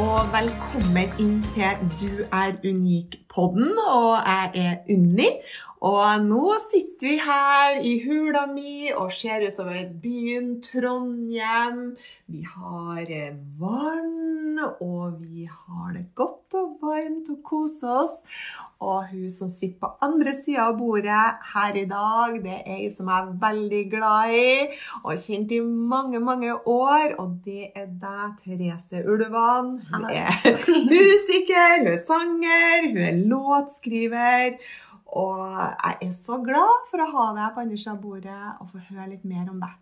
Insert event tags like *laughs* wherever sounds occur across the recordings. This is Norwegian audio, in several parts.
og velkommen inn til Du er unik-podden, og jeg er Unni. Og nå sitter vi her i hula mi og ser utover byen Trondheim. Vi har eh, vann, og vi har det godt og varmt og koser oss. Og hun som sitter på andre sida av bordet her i dag, det er ei som jeg er veldig glad i og har kjent i mange, mange år. Og det er deg, Therese Ulvan. Hun er *laughs* musiker, hun er sanger, hun er låtskriver. Og jeg er så glad for å ha deg på andre sida av bordet og få høre litt mer om deg.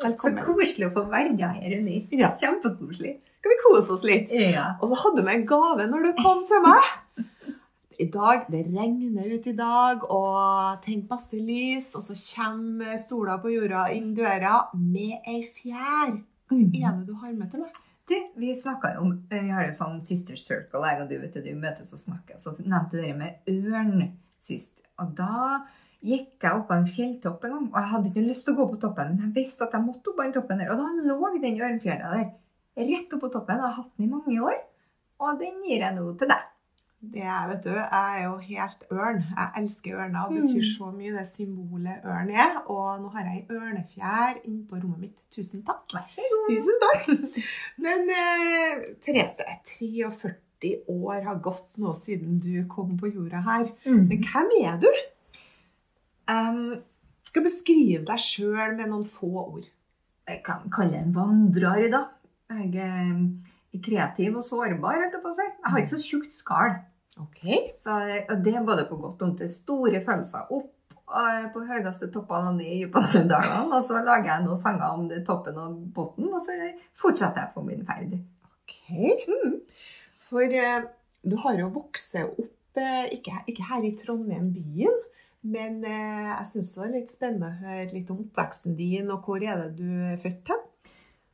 Så koselig å få være her, Unni. Ja. Kjempekoselig. Skal vi kose oss litt? Ja. Og så hadde du med en gave når du kom til meg. *laughs* I dag, Det regner ut i dag, og tenk masse lys. Og så kommer sola på jorda inn døra med ei fjær. Hva er det du har med til meg? Du, vi snakka jo om Vi har jo sånn sister circle, jeg og du, vet du, møtes og snakker. Så nevnte dere med ørn sist. Og da gikk jeg opp på en fjelltopp en gang. Og jeg hadde ikke lyst til å gå på toppen, men jeg visste at jeg måtte opp på den toppen der. Og da lå den ørnfjæra der rett opp på toppen. Og Jeg har hatt den i mange år. Og den gir jeg nå til deg. Det er, vet du, Jeg er jo helt ørn. Jeg elsker ørner. og Det betyr Mm. så mye, det symbolet ørn er. Og nå har jeg ei ørnefjær innpå rommet mitt. Tusen takk. Vær så god. Tusen takk. Men eh, Therese, 43 år har gått nå siden du kom på jorda her. Mm. Men hvem er du? Um, Skal beskrive deg sjøl med noen få ord. jeg kan kalle en vandrer, da. Jeg er kreativ og sårbar, holdt jeg på å si. Jeg har ikke så tjukt skall. Ok. Så og det er både på godt og vondt. Store følelser opp eh, på høyeste toppene og ned i dypeste dalene. Og så lager jeg noen sanger om det toppen og bunnen, og så fortsetter jeg på min ferd. Ok. Mm. For eh, du har jo vokst opp, eh, ikke, ikke her i Trondheim byen, men eh, jeg syns det var litt spennende å høre litt om oppveksten din, og hvor er det du er født hen?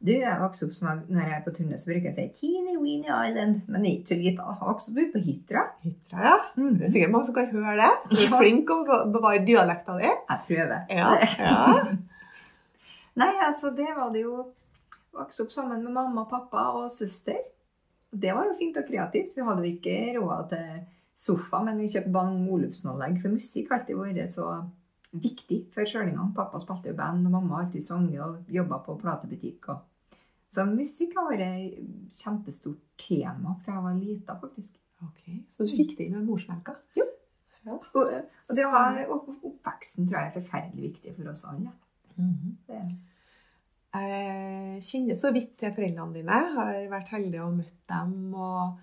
Du, jeg vokste opp som når jeg er på turné, så bruker jeg å si Teeny Weeny Island. Men det er ikke så lite. Jeg vokste opp på Hitra. Hitra, ja. Det er sikkert mange som kan høre det. Du er *laughs* Ja. flink til å bevare dialekta di. Jeg prøver. Ja, *laughs* ja. Nei, altså, det var det jo Vokste opp sammen med mamma, pappa og søster. Det var jo fint og kreativt. Vi hadde jo ikke råd til sofa, men vi kjøpte Bang Olufsen-anlegg. For musikk alltid vært så viktig for sjølingene. Pappa spilte i band, og mamma alltid sunget og jobba på platebutikk. Og... Så musikk har vært et kjempestort tema fra jeg var lita, faktisk. Ok, Så du fikk det inn med morsmelka? Jo. Ja. Og, og det var, oppveksten tror jeg er forferdelig viktig for oss alle. Mhm. Det, Jeg kjenner så vidt til foreldrene dine. Har vært heldig og møtt dem. Og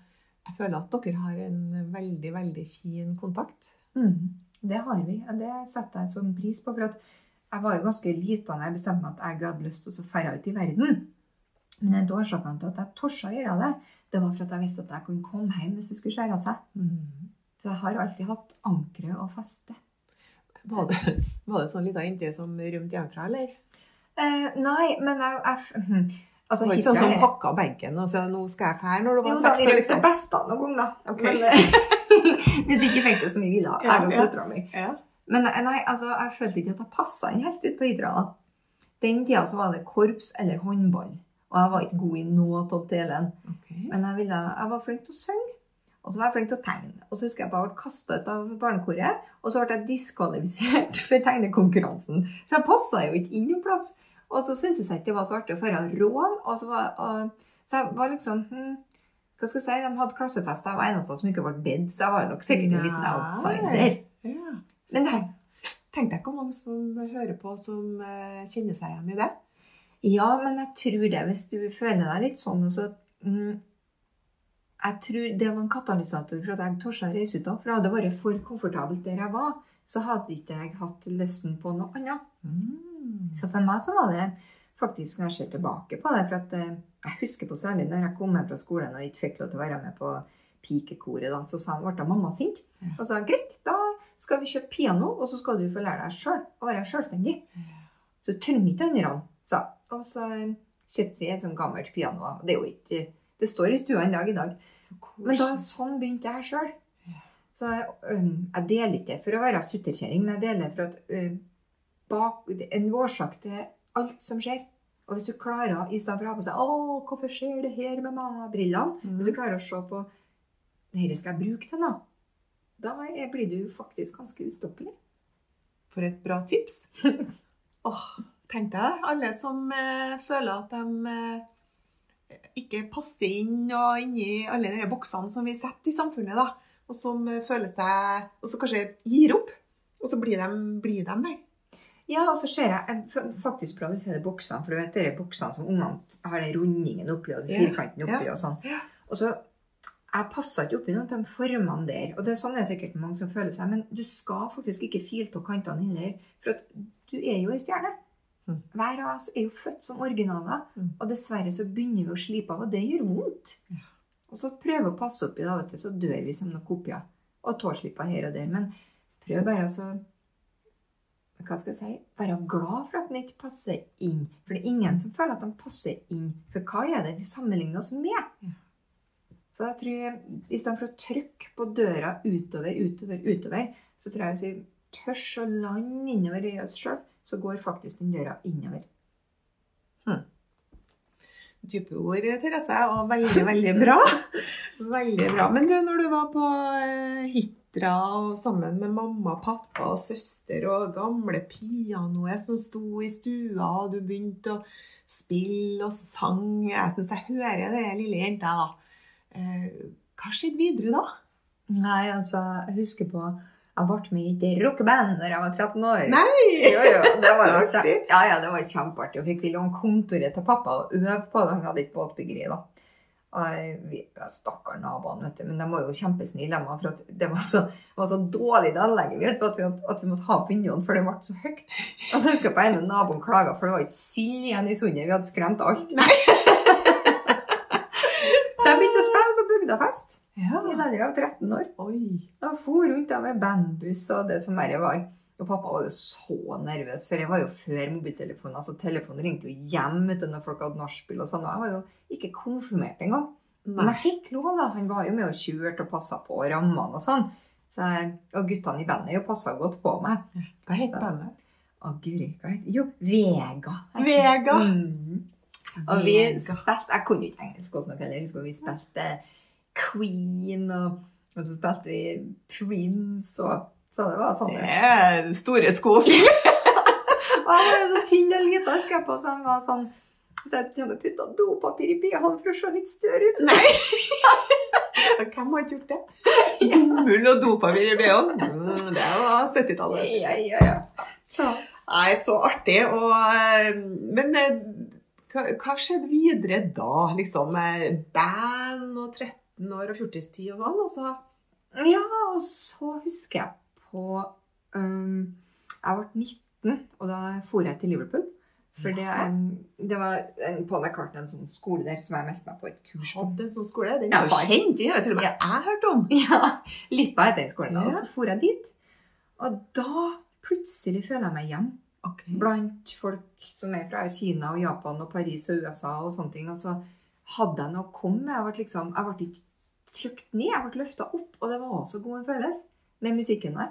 jeg føler at dere har en veldig, veldig fin kontakt. mm, det har vi, det setter jeg sånn pris på. For at jeg var jo ganske lita da jeg bestemte meg at jeg hadde lyst til å dra ut i verden. Men en av årsakene til at jeg torde å gjøre det, det var for at jeg visste at jeg kunne komme hjem hvis det skulle skjære seg. Mm. Så jeg har alltid hatt ankeret og feste. Var det, var det sånn lita jente som rømte hjemmefra, eller? Eh, nei, men jeg, jeg altså, Det var ikke sånn som pakka benken og sa 'nå skal jeg fære' når du Jo var da, seks vi år? rømte Liksom. besta noen ganger, da. Okay. Men, *laughs* *laughs* hvis ikke fikk det så mye ville, jeg ja. søstera mi. Ja. Men nei, altså, jeg følte ikke at jeg passa inn helt ut på Hidra. Den tida så var det korps eller håndball. Og jeg var ikke god i noe av delene. Okay. Men jeg, ville, jeg var flink til å synge. Og så var jeg flink til å tegne. Og så husker jeg at jeg ble kasta ut av barnekoret. Og så ble jeg diskvalifisert *laughs* for tegnekonkurransen. Så jeg passa jo ikke inn noen plass. Og så syntes jeg ikke det var så artig å dra rån. Og så, var, og, så jeg var liksom hm, Hva skal jeg si? De hadde klassefest. Jeg var eneste som ikke ble bedt. Så jeg var nok sikkert en liten outsider. Ja. Men det, Tenk deg hvor mange som hører på som eh, kjenner seg igjen i det. Ja, men jeg tror det, hvis du føler deg litt sånn også, mm, Jeg tror det var en katalysator for at jeg torde å reise ut. da, For hadde det vært for komfortabelt der jeg var, så hadde ikke jeg hatt lysten på noe annet. Mm. Så for meg så var det faktisk når jeg ser tilbake på det. For at eh, jeg husker på særlig når jeg kom hjem fra skolen og ikke fikk lov til å være med på pikekoret, da, så sa, ble mamma sint. Ja. Og sa greit, da skal vi kjøpe piano, og så skal du få lære deg sjøl å være selvstendig. Så du trenger ikke andre, sa Og så kjøpte vi et sånt gammelt piano. Det er jo ikke Det står i stua en dag i dag. Men da, sånn begynte jeg sjøl. Så jeg, um, jeg deler ikke for å være sutrekjerring, men jeg deler for at øhm, bak, en årsak til alt som skjer. Og hvis du klarer, i stedet for å ha på seg 'Å, hvorfor skjer det her med meg?'-brillene Mm. Hvis du klarer å se på 'Dette skal jeg bruke til noe', da blir du faktisk ganske ustoppelig. For et bra tips. *laughs* Åh, tenk deg alle som eh, føler at de eh, ikke passer inn og inni alle de boksene som vi setter i samfunnet, da. Og som eh, føler seg Og så kanskje gir opp. Og så blir de, blir de der. Ja, og så ser jeg, jeg faktisk bra du sier det boksene, for du vet det er boksene som ungene har den rundingen oppi og firkanten oppi og sånn. Og så jeg passer ikke oppi noen av de formene der. Og det er sånn det er sikkert mange som føler seg. Men du skal faktisk ikke filte av kantene heller. For du er jo ei stjerne. Mm. Hver av oss er jo født som originaler. Mm. Og dessverre så begynner vi å slipe av, og det gjør vondt. Og så prøv å passe oppi det, så dør vi som noen kopier. Og tåslipper her og der. Men prøv bare altså hva skal jeg si, være glad for at den ikke passer inn. For det er ingen som føler at de passer inn. For hva er det vi sammenligner oss med? Så jeg tror, i stedet for å trykke på døra utover, utover, utover, så tror jeg hvis vi tørs å lande innover i oss sjøl, så går faktisk den døra innover. Dype ord, Therese, og veldig, veldig bra. *laughs* Veldig bra. Men du, når du var på eh, Hitra og sammen med mamma, pappa og søster og gamle pianoet som sto i stua, og du begynte å spille og sang Jeg syns jeg hører det, lille jenta. da. Eh, Hva skjedde videre da? Nei, altså, jeg husker på Jeg ble med i et rockeband da jeg var 13 år. Nei! Jo, jo, det var, Så *laughs* altså, ja, ja, det var kjempeartig. Og fikk vi låne kontoret til pappa og øve på det. Han hadde ikke båtbyggeri, da. Stakkar naboene, vet du. Men de var jo kjempesnille. de, For det var så, det var så dårlig det anlegget vi hadde, at, vi, at vi måtte ha på vinduene, for det ble så høyt. Og så husker jeg på en naboen klaga, for det var ikke sild igjen i sundet. Vi hadde skremt alt. *laughs* så jeg begynte å spille på bygdafest Ja. i den alder av 13 år. Oi. Og for rundt da med bandbuss og det som verre var. Og pappa var jo så nervøs, for jeg var jo før mobiltelefonen. Altså telefonen ringte jo hjem vet når folk hadde nachspiel og sånn. Og jeg var jo ikke konfirmert engang. Men jeg fikk lov, da. Han var jo med og kjørte og passa på rammene og sånn. Så og guttene i bandet jo passa godt på meg. Hva het bandet? Å, guri, hva det? Jo, Vega. Vega. Mm. Og vi spilte Jeg kunne ikke engelsk godt nok heller. Husker vi spilte Queen, og, og så spilte vi Prince, og så det var sånn. Det er store sko. *laughs* Og han var så tynn og liten, husker jeg på, så han var sånn så jeg putta dopapir i BH-en for å se litt større ut. Nei! *laughs* Hvem har ikke gjort det? Bomull og dopapir i BH-en. Mm, Det var 70-tallet. Ja, ja, ja. Så, Nei, så artig. Og, eh, men eh, hva, hva skjedde videre da? Liksom eh, band og 13 år og 40-tid og sånn? Og så ja, og så husker jeg på um, Jeg ble 19, og da dro jeg til Liverpool. For det, det var en, Paul McCartney, en sånn skole der som jeg meldte meg på et kurs på. hadde en sånn skole. Den Ja, er jo kjent. Den har til og med jeg hørt om. *laughs* Ja, Lippa heter den skolen. Ja. Og så for jeg dit. Og da plutselig føler jeg meg hjem Okay. blant folk som er fra Kina og Japan og Paris og USA og sånne ting. Og så hadde jeg noe å komme med. Jeg ble, liksom, jeg ble ikke trykt ned, jeg ble løfta opp. Og det var så god en følelse med musikken der.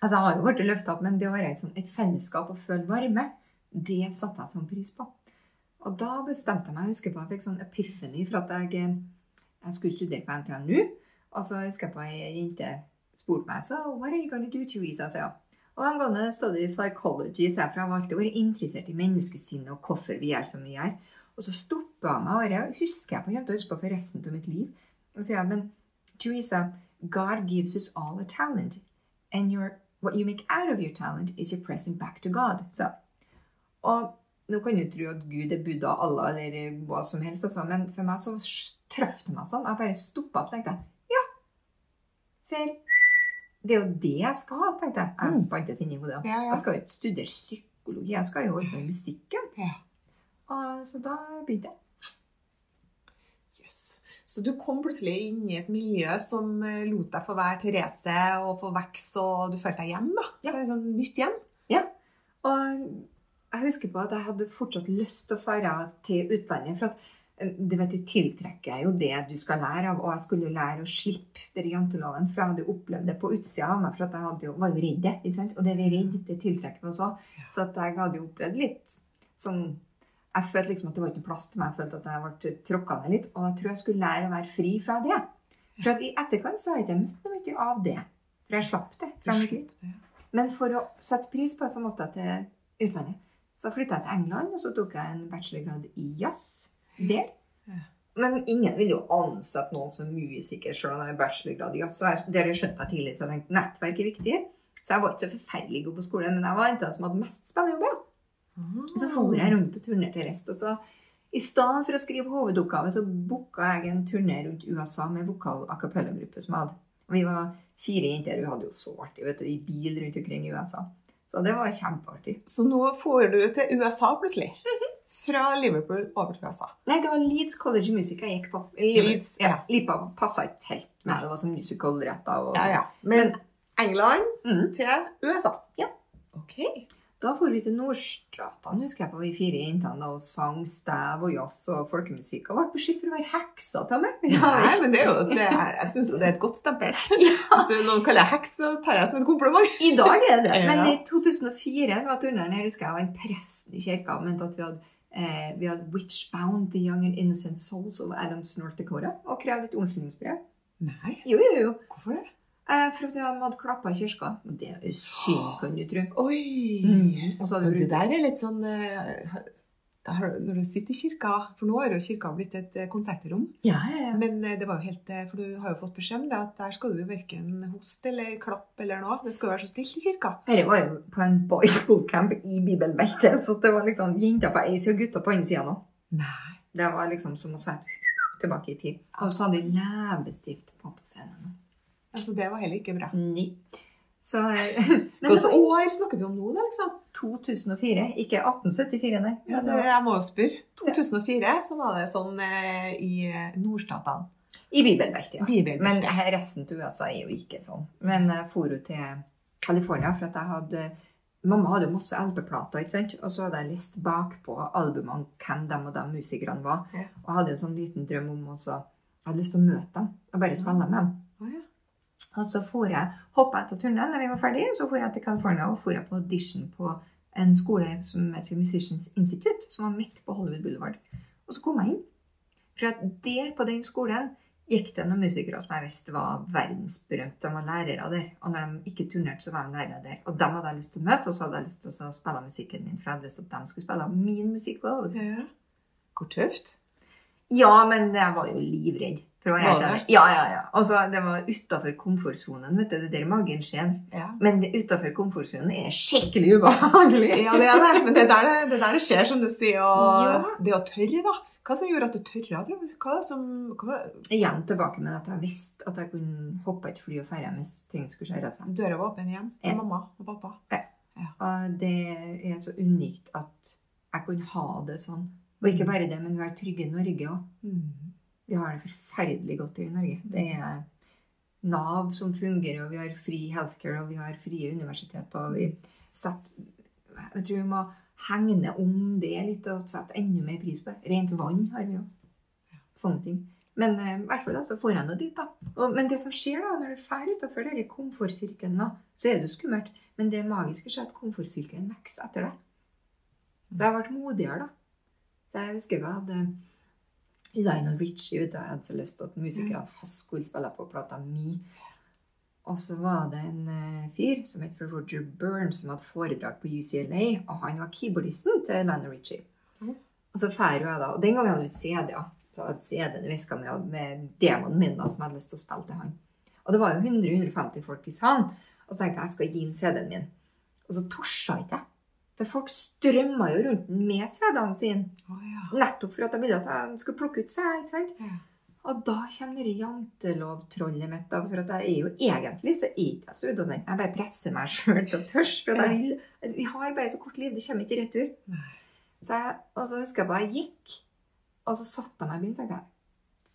Altså, jeg har jo blitt løfta opp, men det å være i et, fellesskap og føle varme, det satte jeg sånn pris på. Og da bestemte jeg meg, jeg husker på, jeg fikk sånn epiphany for at jeg, jeg skulle studere på NTNU. Og så husker jeg på ei jente spurte meg så, what are you gonna do, Teresa? sa jeg. Og det study psychology, så jeg, for jeg har alltid vært interessert i menneskesinnet og hvorfor vi er som vi er. Og så stoppa jeg meg, og det husker jeg på, jeg til å huske på for resten av mitt liv. Og så sier jeg, men Teresa, God gives us all a talent, and your, what you make out of your talent is your present back to God. Så. Og Nå kan du tro at Gud er Buddha, Allah eller hva som helst, altså. men for meg så traff det meg sånn. Jeg bare stoppa opp og tenkte ja. For det er jo det jeg skal ha, tenkte jeg. Jeg Mm. bantes inn i hodet. Ja, ja. Jeg skal jo ikke studere psykologi, jeg skal jo holde på med musikken. Ja. Og så da begynte jeg. Jøss. Så du kom plutselig inn i et miljø som eh, lot deg få være Therese og få vokse, og du følte deg hjem, da? Ja. Det sånn nytt hjem? Og jeg husker på at jeg hadde fortsatt lyst til å fare til utlandet. For at du det vet du tiltrekker jo det du skal lære av. Og jeg skulle jo lære å slippe den janteloven, for jeg hadde jo opplevd det på utsida av meg. For at jeg jo, var jo redd. ikke sant? Og det vi er redd, det tiltrekker vi oss òg. Så at jeg hadde jo opplevd litt sånn Jeg følte liksom at det var ikke plass til meg. Jeg følte at jeg ble tråkka ned litt. Og jeg tror jeg skulle lære å være fri fra det. For at i etterkant så har jeg ikke møtt noe mye av det. For jeg slapp det fra mitt liv. Men for å sette pris på det, så måtte jeg til utlandet. Så flytta jeg til England, og så tok jeg en bachelorgrad i jazz der. Men ingen vil jo ansette noen som musiker selv om de har bachelorgrad i jazz. Så jeg, det skjønte jeg tidlig, så jeg tenkte nettverk er viktig. Så jeg var ikke så forferdelig god på skolen, men jeg var en av dem som hadde mest spillejobber. Så for jeg rundt og turnerte rest. Og så i stedet for å skrive hovedoppgave, så booka jeg en turné rundt USA med vokal a cappella-gruppe som jeg hadde. Og vi var fire jenter, vi hadde jo så artig vet du, i bil rundt omkring i USA. Så det var kjempeartig. Så nå får du til USA plutselig. Fra Liverpool over til USA. Nei, det var Leeds College Music jeg gikk på. Leeds, ja. ja. Lipa passa ikke helt med. Det var sånn musical-retta. Ja, Ja, Men. Men England Mm. til USA. Ja. Ok. Da for vi til Nordstratene, husker jeg på, vi fire jentene, og sang stæv og jazz og folkemusikk. Og ble beskyldt for å være heksa til meg. *laughs* Nei, men det er jo, det, jeg syns det er et godt stempel. *laughs* Ja. Hvis noen kaller deg heks, så tar jeg det som et kompliment. I dag er det. *laughs* Ja. Men i 2004 var turneren her, husker jeg, og en prest i kirka mente at vi hadde eh, vi hadde witch-bound the young and innocent souls of Adams North Dakota og krevde et unnskyldningsbrev. Nei, Jo, jo, jo. hvorfor det? For at de hadde klappa i kirka. Og det er synd, kan du tro. Oi! Mm. Og det der er litt sånn eh, Når du sitter i kirka For nå har jo kirka blitt et eh, konsertrom. Ja, ja, ja. Men eh, det var jo helt For du har jo fått beskjed om det at der skal du verken hoste eller klappe eller noe. Det skal jo være så stilt i kirka. Dette var jo på en boys camp i bibelbeltet, så det var liksom jenter på ei side og gutter på andre sida nå. Nei. Det var liksom som å se tilbake i tid. Og så hadde vi leppestift på på scenen. Altså, det var heller ikke bra. Nei. Så, *laughs* Hvilket år snakker vi om nå, da? liksom? 2004, ikke 1874, nei. Ja, det, jeg må jo spørre. 2004 så var det sånn eh, i eh, nordstatene. I bibelbeltet, ja. Bibelbeltet. Men eh, resten til USA er jo ikke sånn. Men jeg for jo til California for at jeg hadde Mamma hadde jo masse LP-plater, ikke sant? og så hadde jeg lest bakpå albumene hvem de og de musikerne var. Ja. Og hadde en sånn liten drøm om også Jeg hadde lyst til å møte dem og bare spille med dem. Ja. Og så for jeg, hoppa etter turneen når vi var ferdige, så for jeg til California og for jeg på audition på en skole som heter Musicians Institute, som var midt på Hollywood Boulevard. Og så kom jeg inn. For der på den skolen gikk det noen musikere som jeg visste var verdensberømte. De var lærere der. Og når de ikke turnerte, så var de lærere der. Og dem hadde jeg lyst til å møte, og så hadde jeg lyst til å spille musikken min. For jeg hadde lyst til at de skulle spille min musikk også. Ja. Hvor tøft. Ja, men jeg var jo livredd. For å være helt ærlig. Ja, ja, ja. Altså, det var utafor komfortsonen. vet du, Det er der magen skjer. Ja. Men det utafor komfortsonen er skikkelig ubehagelig. *laughs* ja, det er det. Men det er der det, det, er der det skjer, som du sier. Og Ja. det å tørre, da. Hva som gjorde at du tørra? Hva som hva, Igjen tilbake med at jeg visste at jeg kunne hoppe et fly og feire hvis ting skulle skjære seg. Døra var åpen hjem Ja. mamma og pappa. Og det er så unikt at jeg kunne ha det sånn. Og ikke bare det, men være trygge i Norge òg. Mm. Vi har det forferdelig godt her i Norge. Det er Nav som fungerer, og vi har fri healthcare, og vi har frie universitet. Og vi setter Jeg tror vi må hegne om det litt og sette enda mer pris på det. Rent vann har vi jo. Sånne ting. Men eh, i hvert fall da, så får jeg nå dit, da. Og, men det som skjer da, når du drar utafor denne komfortsirkelen, så er det jo skummelt. Men det magiske skjer at komfortsirkelen vokser etter deg. Så jeg ble modigere, da. Så jeg husker vi hadde Lionel Richie ute, og jeg hadde så lyst til at musikerne hans skulle spille på plata mi. Og så var det en uh, fyr som het Roger Byrne, som hadde foredrag på UCLA, og han var keyboardisten til Lionel Richie. Mm. Og så drar jeg da, og den gangen hadde jeg litt CD-er. Så hadde CD-en i veska mi med demonen min da, som jeg hadde lyst til å spille til han. Og det var jo 100-150 folk i salen. Og så tenkte jeg jeg skal gi inn CD-en min. Og så ikke jeg. For folk strømma jo rundt den med CD-ene sine. Oh, ja. Nettopp for at de ville at han skulle plukke ut sant? Ja. Og da kommer det jantelovtrollet mitt. da, For jeg er jo egentlig så er ikke jeg så utdannet. Jeg bare presser meg sjøl til å. For jeg vi har bare så kort liv. Det kommer ikke i retur. Nei. Så jeg, og så husker jeg bare jeg gikk, og så satte jeg meg i bilen og tenkte jeg,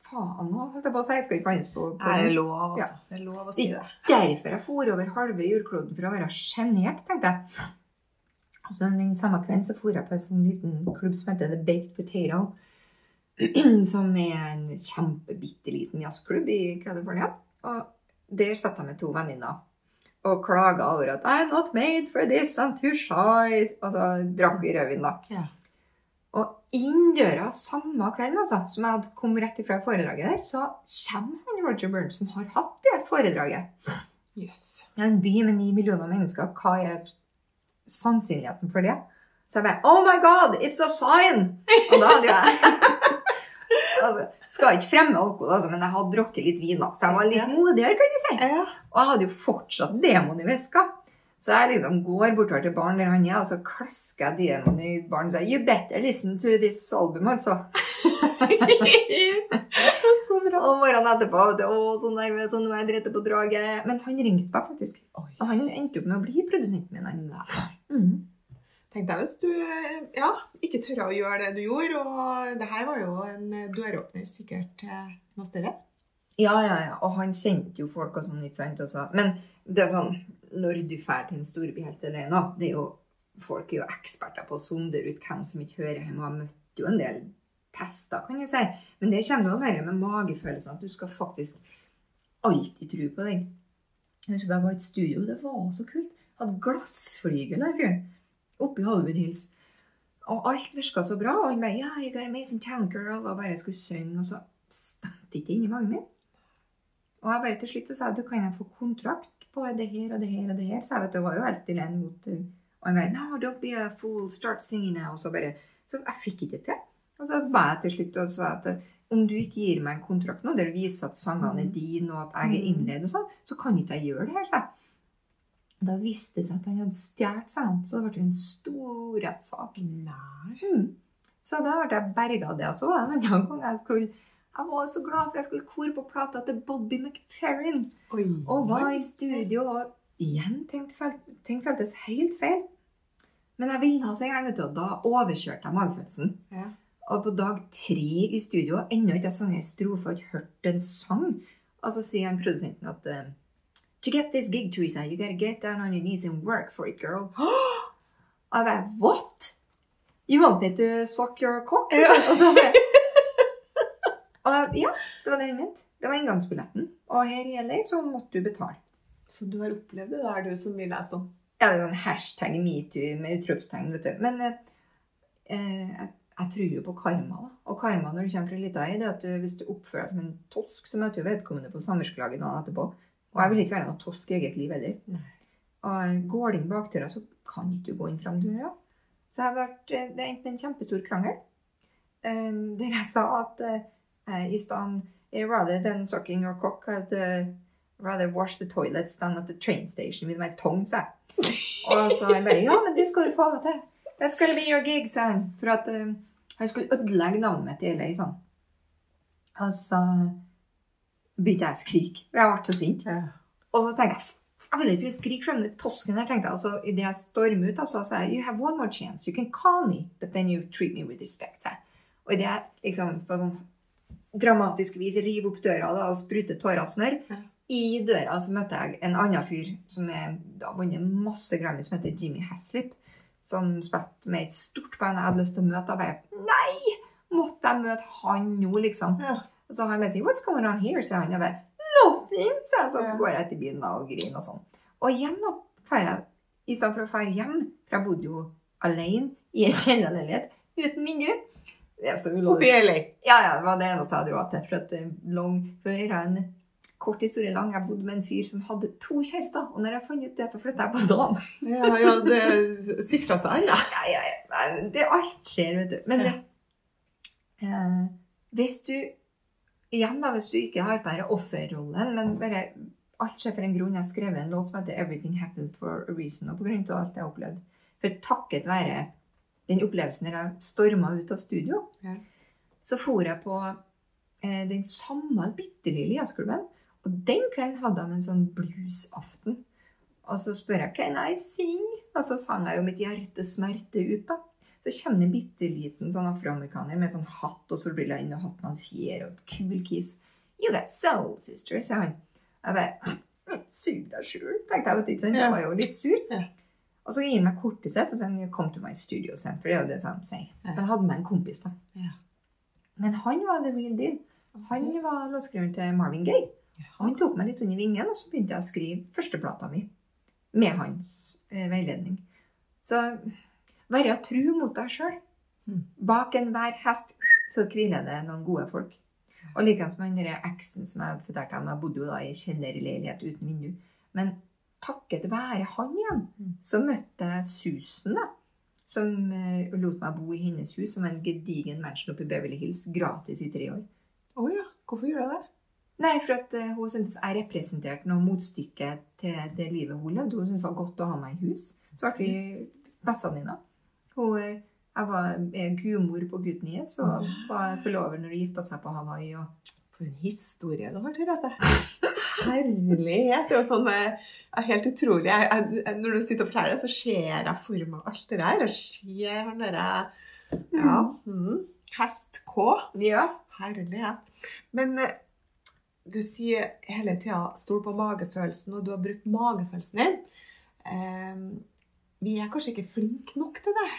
faen nå, holdt jeg på å si. Jeg skal ikke blandes på, på Det er lov, altså. Ja. Det er lov å si det. Derfor jeg for over halve jordkloden for å være sjenert, tenkte jeg. Så den samme kvelden så for jeg på en sånn liten klubb som heter The Baked Potato. *clears throat* Som er en kjempebitte liten jazzklubb i California. Og der satt jeg med to venninner og klaga over at I'm not made for this, I'm too shy. Og så drakk vi rødvin, da. Yeah. Og inn døra samme kvelden, altså, som jeg hadde kommet rett ifra foredraget der, så kommer han Roger Burns, som har hatt det foredraget. Yes. Det er en by med ni millioner mennesker. Hva er sannsynligheten for det? Så jeg bare Oh my God, it's a sign! Og da hadde jo jeg *laughs* altså, Skal ikke fremme alkohol, altså, men jeg hadde drukket litt vin, da. Så jeg var litt modigere, kan du si. Og jeg hadde jo fortsatt demon i veska. Så jeg liksom går bortover til baren der han er, og så klasker jeg demon i baren og sier You better listen to this album, altså. *laughs* så bra. *laughs* Og morgenen etterpå vet du, å, så nervøs, og nå er jeg drept på draget. Men han ringte meg faktisk. Oi. Og han endte opp med å bli produsenten min. Nei. Mhm. Tenk deg hvis du ja, ikke tørra å gjøre det du gjorde. Og det her var jo en døråpner sikkert til noe større. Ja, ja, ja. Og han kjente jo folk og sånn, ikke sant. Også. Men det er sånn, når du drar til en storby helt alene, det er jo Folk er jo eksperter på å sondere ut hvem som ikke hører hjemme. Og har møtt jo en del tester, kan du si. Men det kommer jo å være med magefølelsen at du skal faktisk alltid tro på deg. Jeg husker jeg var i et studio, det var så kult. Hadde glassflygel der fyren. Oppe i Hollywood Hills. Og alt virka så bra. Og han bare ja, you got amazing talent, girl. Og bare skulle synge. Og så stemte ikke inn i magen min. Og jeg bare til slutt sa du kan jeg få kontrakt på det her og det her og det her. Så jeg vet, det var jo helt alene mot eh, Og han bare no, don't be a fool, start singing now. Og så bare Så jeg fikk ikke det til. Og så ba jeg til slutt og sa at eh, om du ikke gir meg en kontrakt nå, der du viser at sangene er dine, og at jeg er innleid og sånn, så kan ikke jeg gjøre det her, sa jeg. Da viste det seg at han hadde stjålet sangene, så det ble en stor rettssak. Mm. Så da ble jeg berga det. Så var det en gang jeg skulle Jeg var så glad for jeg skulle kore på plata til Bobby McFerrin. Oi. Og var i studio og igjen ting, føltes helt feil. Men jeg ville så gjerne, til og da overkjørte jeg magefølelsen. Ja. Og på dag tre i studio, ennå ikke jeg sunget en strofe og ikke hørt en sang. Og så sier han produsenten at eh, To get this gig, Teresa, you gotta get down on your knees and work for it, girl. *gasps* Og jeg bare What? You want me to suck your cock? Ja. Og så bare, *laughs* og ja, det var det jeg mente. Det var inngangsbilletten. Og her i LA så måtte du betale. Så du har opplevd det der, du som vi leser om. Ja, det er sånn hashtag metoo med utropstegn, vet du. Men eh, eh, jeg, jeg tror jo på karma, da. Og karma når du kommer fra ei lita øy, det er at du, hvis du oppfører deg som en tosk, så møter du vedkommende på samvirkelaget dagen etterpå. Og jeg vil ikke være noe tosk i eget liv heller. Nei. Og går du inn bakdøra, så kan ikke du gå inn framdøra. Så jeg har vært, eh, det er enten en kjempestor krangel. Um, der jeg sa at uh, i stedet eh, Rather than sucking your cock, I'd uh, rather wash the toilets than at the train station with my tongue, sa jeg. *laughs* Og så jeg bare Ja, men det skal du få lov til. That's gonna be your gig, sa han. For at uh, han skulle ødelegge navnet mitt i LA. Og så begynte jeg å skrike. Jeg ble så sint. Ja. Og så tenkte jeg jeg vil ikke skrike frem den tosken der, tenkte jeg. Altså, Idet jeg stormer ut, altså, så sa jeg You have one more chance. You can call me, but then you treat me with respect. sa jeg. Og idet jeg liksom på sånn dramatisk vis river opp døra da, og spruter tårer og snørr, Ja. i døra så møtte jeg en annen fyr som er, da vunnet masse Grammy, som heter Jimmy Haslip. Som spilte med et stort band jeg hadde lyst til å møte. Og bare Nei! Måtte jeg møte han nå, liksom? Ja. Og så har han bare sagt What's going on here? sier han. Og jeg bare Nothing! Så, jeg, så Ja. går jeg til bilen og griner og sånn. Og hjem da drar jeg I stedet for å dra hjem, for jeg bodde jo alene i en kjellerleilighet uten vindu. Oppi. LA. Ja, ja, det var det eneste jeg hadde råd til. For, at, long for en kort historie lang, jeg bodde med en fyr som hadde to kjærester. Og når jeg fant ut det, så flytta jeg på dagen. Ja, ja, det sikra seg, ja. Ja, ja, ja. Det, alt skjer, vet du. Men Ja. eh, hvis du Igjen, da, hvis du ikke har bare offerrollen, men bare alt skjer for en grunn. Jeg har skrevet en låt som heter 'Everything Happens for a Reason', og på grunn av alt jeg har opplevd. For takket være den opplevelsen der jeg storma ut av studio, Ja. så for jeg på eh, den samme bitte lille jazzklubben. Og den kvelden hadde han en sånn bluesaften. Og så spør jeg kan jeg sing? og så sang jeg jo mitt hjertes smerte ut, da. Så kommer det en bitte liten sånn afroamerikaner med sånn hatt og solbriller inn, og hatten hadde fjær og et kul kis. You got soul, sister, sa han. Jeg bare Sug deg sjøl, tenkte jeg. vet ikke sant? Jeg var jo litt sur. Og så gir han meg kortet sitt og sier han, 'come to my studio', sen, for det er jo det han sier. Men jeg hadde med en kompis, da. Men han var the real deal. Han var låtskriveren til Marvin Gaye. Han tok meg litt under vingen, og så begynte jeg å skrive førsteplata mi med hans eh, veiledning. Så være tru mot deg sjøl. Mm. Bak enhver hest så hviler det noen gode folk. Og likeens med den eksen som jeg fortalte om. Jeg bodde jo da i kjellerleilighet uten vindu. Men takket være han igjen, Mm. så møtte jeg Susan, da. Som uh, lot meg bo i hennes hus, som en gedigen mansion oppe i Beverly Hills, gratis i tre år. Å ja. Hvorfor gjør jeg det? Nei, for at eh, hun syntes jeg representerte noe motstykke til det livet hun levde. Hun syntes det var godt å ha meg i hus. Så ble vi bestevenninner. Hun eh, Jeg var gudmor på Gudnies og var forlover når de gifta seg på Hawaii. Og... For en historie du har, Therese. Herlighet. Det er jo sånn eh, er helt utrolig. Jeg, jeg, når du sitter og forteller det, så ser jeg for meg alt det der. Jeg ser han derre Ja. Mm, hest K. Ja. Herlighet. Men du sier hele tida 'stol på magefølelsen', og du har brukt magefølelsen din. Eh, vi er kanskje ikke flinke nok til det.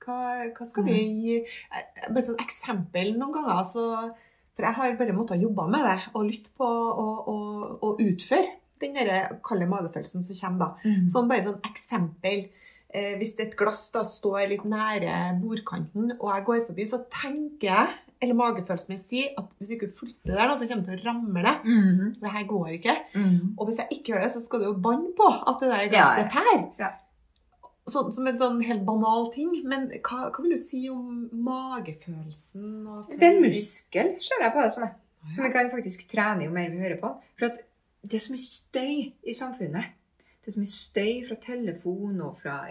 Hva, hva skal vi gi Bare sånn eksempel noen ganger. Så, for jeg har bare måttet jobbe med det og lytte på og, og, og utføre den der kalde magefølelsen som kommer da. Mm. Sånn bare sånn eksempel. Eh, hvis et glass da står litt nære bordkanten, og jeg går forbi, så tenker jeg, eller magefølelsen min sier, at hvis du ikke flytter der, så kommer det til å ramle det. -hmm. Det her går ikke. Mhm. Og hvis jeg ikke gjør det, så skal du jo banne på at det der glasset ja. ja. Ja. Som en sånn helt banal ting. Men hva, hva vil du si om magefølelsen? Det er en muskel, ser jeg på det som. er. Som vi kan faktisk trene jo mer vi hører på. For at det er så mye støy i samfunnet. Det er så mye støy fra telefon og fra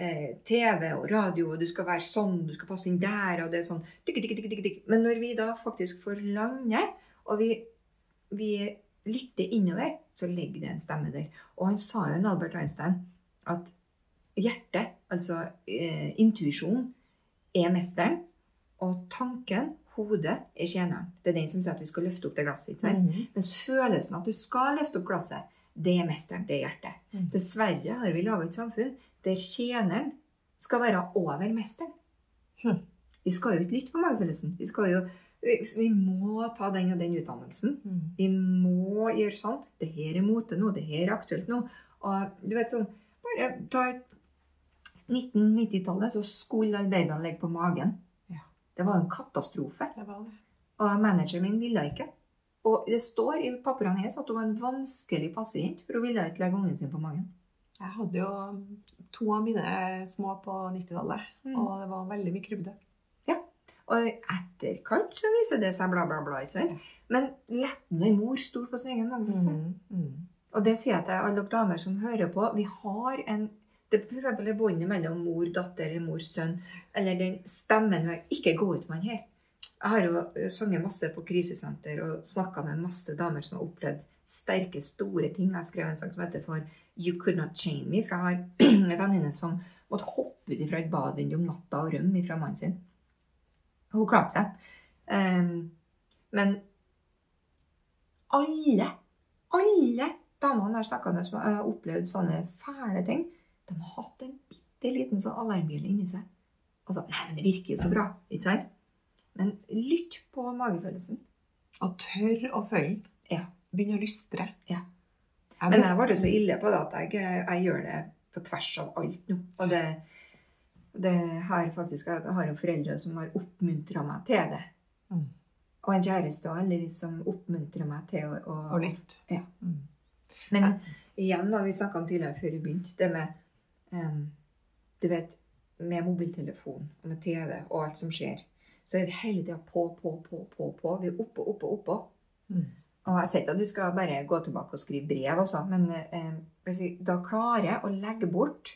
eh, TV og radio, og du skal være sånn, du skal passe inn der, og det er sånn dik, dik, dik. Men når vi da faktisk får lande, og vi, vi lytter innover, så ligger det en stemme der. Og han sa jo, en Albert Einstein, at hjertet, altså eh, intuisjonen, er mesteren, og tanken, hodet, er tjeneren. Det er den som sier at vi skal løfte opp det glasset. sant? Mhm. Mens følelsen at du skal løfte opp glasset, det er mesteren, det er hjertet. Mm. Dessverre har vi laga et samfunn der tjeneren skal være over mesteren. Mm. Vi skal jo ikke lytte på magefølelsen. Vi, skal jo, vi må ta den og den utdannelsen. Mm. Vi må gjøre sånn. Det her er mote nå. Det her er aktuelt nå. Og du vet sånn Bare ta et 1990-tallet, så skulle alle babyene ligge på magen. Ja. Det var jo en katastrofe. Det var det. Og manageren min ville ikke. Og det står i papirene hennes at hun var en vanskelig pasient, for hun ville ikke legge ungen sin på magen. Jeg hadde jo to av mine små på 90-tallet, Mm. og det var veldig mye krybde. Og i etterkant så viser det seg bla, bla, bla. ikke sant? Men lettende mor stol på sin egen magefølelse. Mm. Og det sier jeg til alle dere damer som hører på. Vi har en det eksempel det båndet mellom mor, datter eller mor, sønn. Eller den stemmen hun. Ikke gå ut med den her. Jeg har jo eh, sunget masse på krisesenter og snakka med masse damer som har opplevd sterke, store ting. Jeg skrev en sang som heter for You Could Not Chain Me. For jeg har *clears throat* en venninne som måtte hoppe ut fra et badvindu om natta og rømme fra mannen sin. Hun klarte seg. Um, men alle, alle damene jeg har snakka med som har opplevd sånne fæle ting, de har hatt en bitte liten sånn alarmbjelle inni seg. Altså, Nei, men det virker jo så bra. Ikke sant? Men lytt på magefølelsen. Og tør å følge den. Ja. Begynne å lystre. Ja. Jeg Men jeg ble så ille på det at jeg, jeg gjør det på tvers av alt nå. Og det, det har faktisk, jeg har jo foreldre som har oppmuntra meg til det. Mm. Og en kjæreste heldigvis som oppmuntrer meg til å, å, Og lytt. Ja. Mm. Men igjen, da vi snakka om tidligere før vi begynte, det med um, Du vet, med mobiltelefon og med TV og alt som skjer, så er vi hele tida på, på, på, på, på. Vi er oppå, oppå, oppå. Mm. Og jeg sier ikke at vi skal bare gå tilbake og skrive brev, også, men eh, hvis vi da klarer å legge bort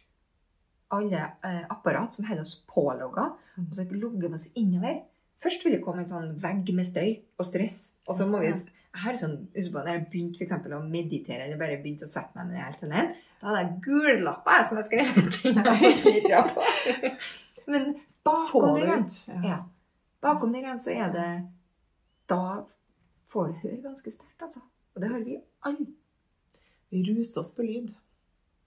alle eh, apparat som holder oss pålogga, Mm. og så logger vi oss innover. Først vil det komme en sånn vegg med støy og stress, og så må vi her jeg har sånn, når jeg begynte for eksempel, å meditere, eller bare begynte å sette meg ned helt alene, da hadde jeg gullapper jeg, som jeg skrev ting på. *laughs* Men bakom det igjen. Ja. Bakom den igjen så er det Da får du høre ganske sterkt, altså. Og det hører vi alle. Vi ruser oss på lyd.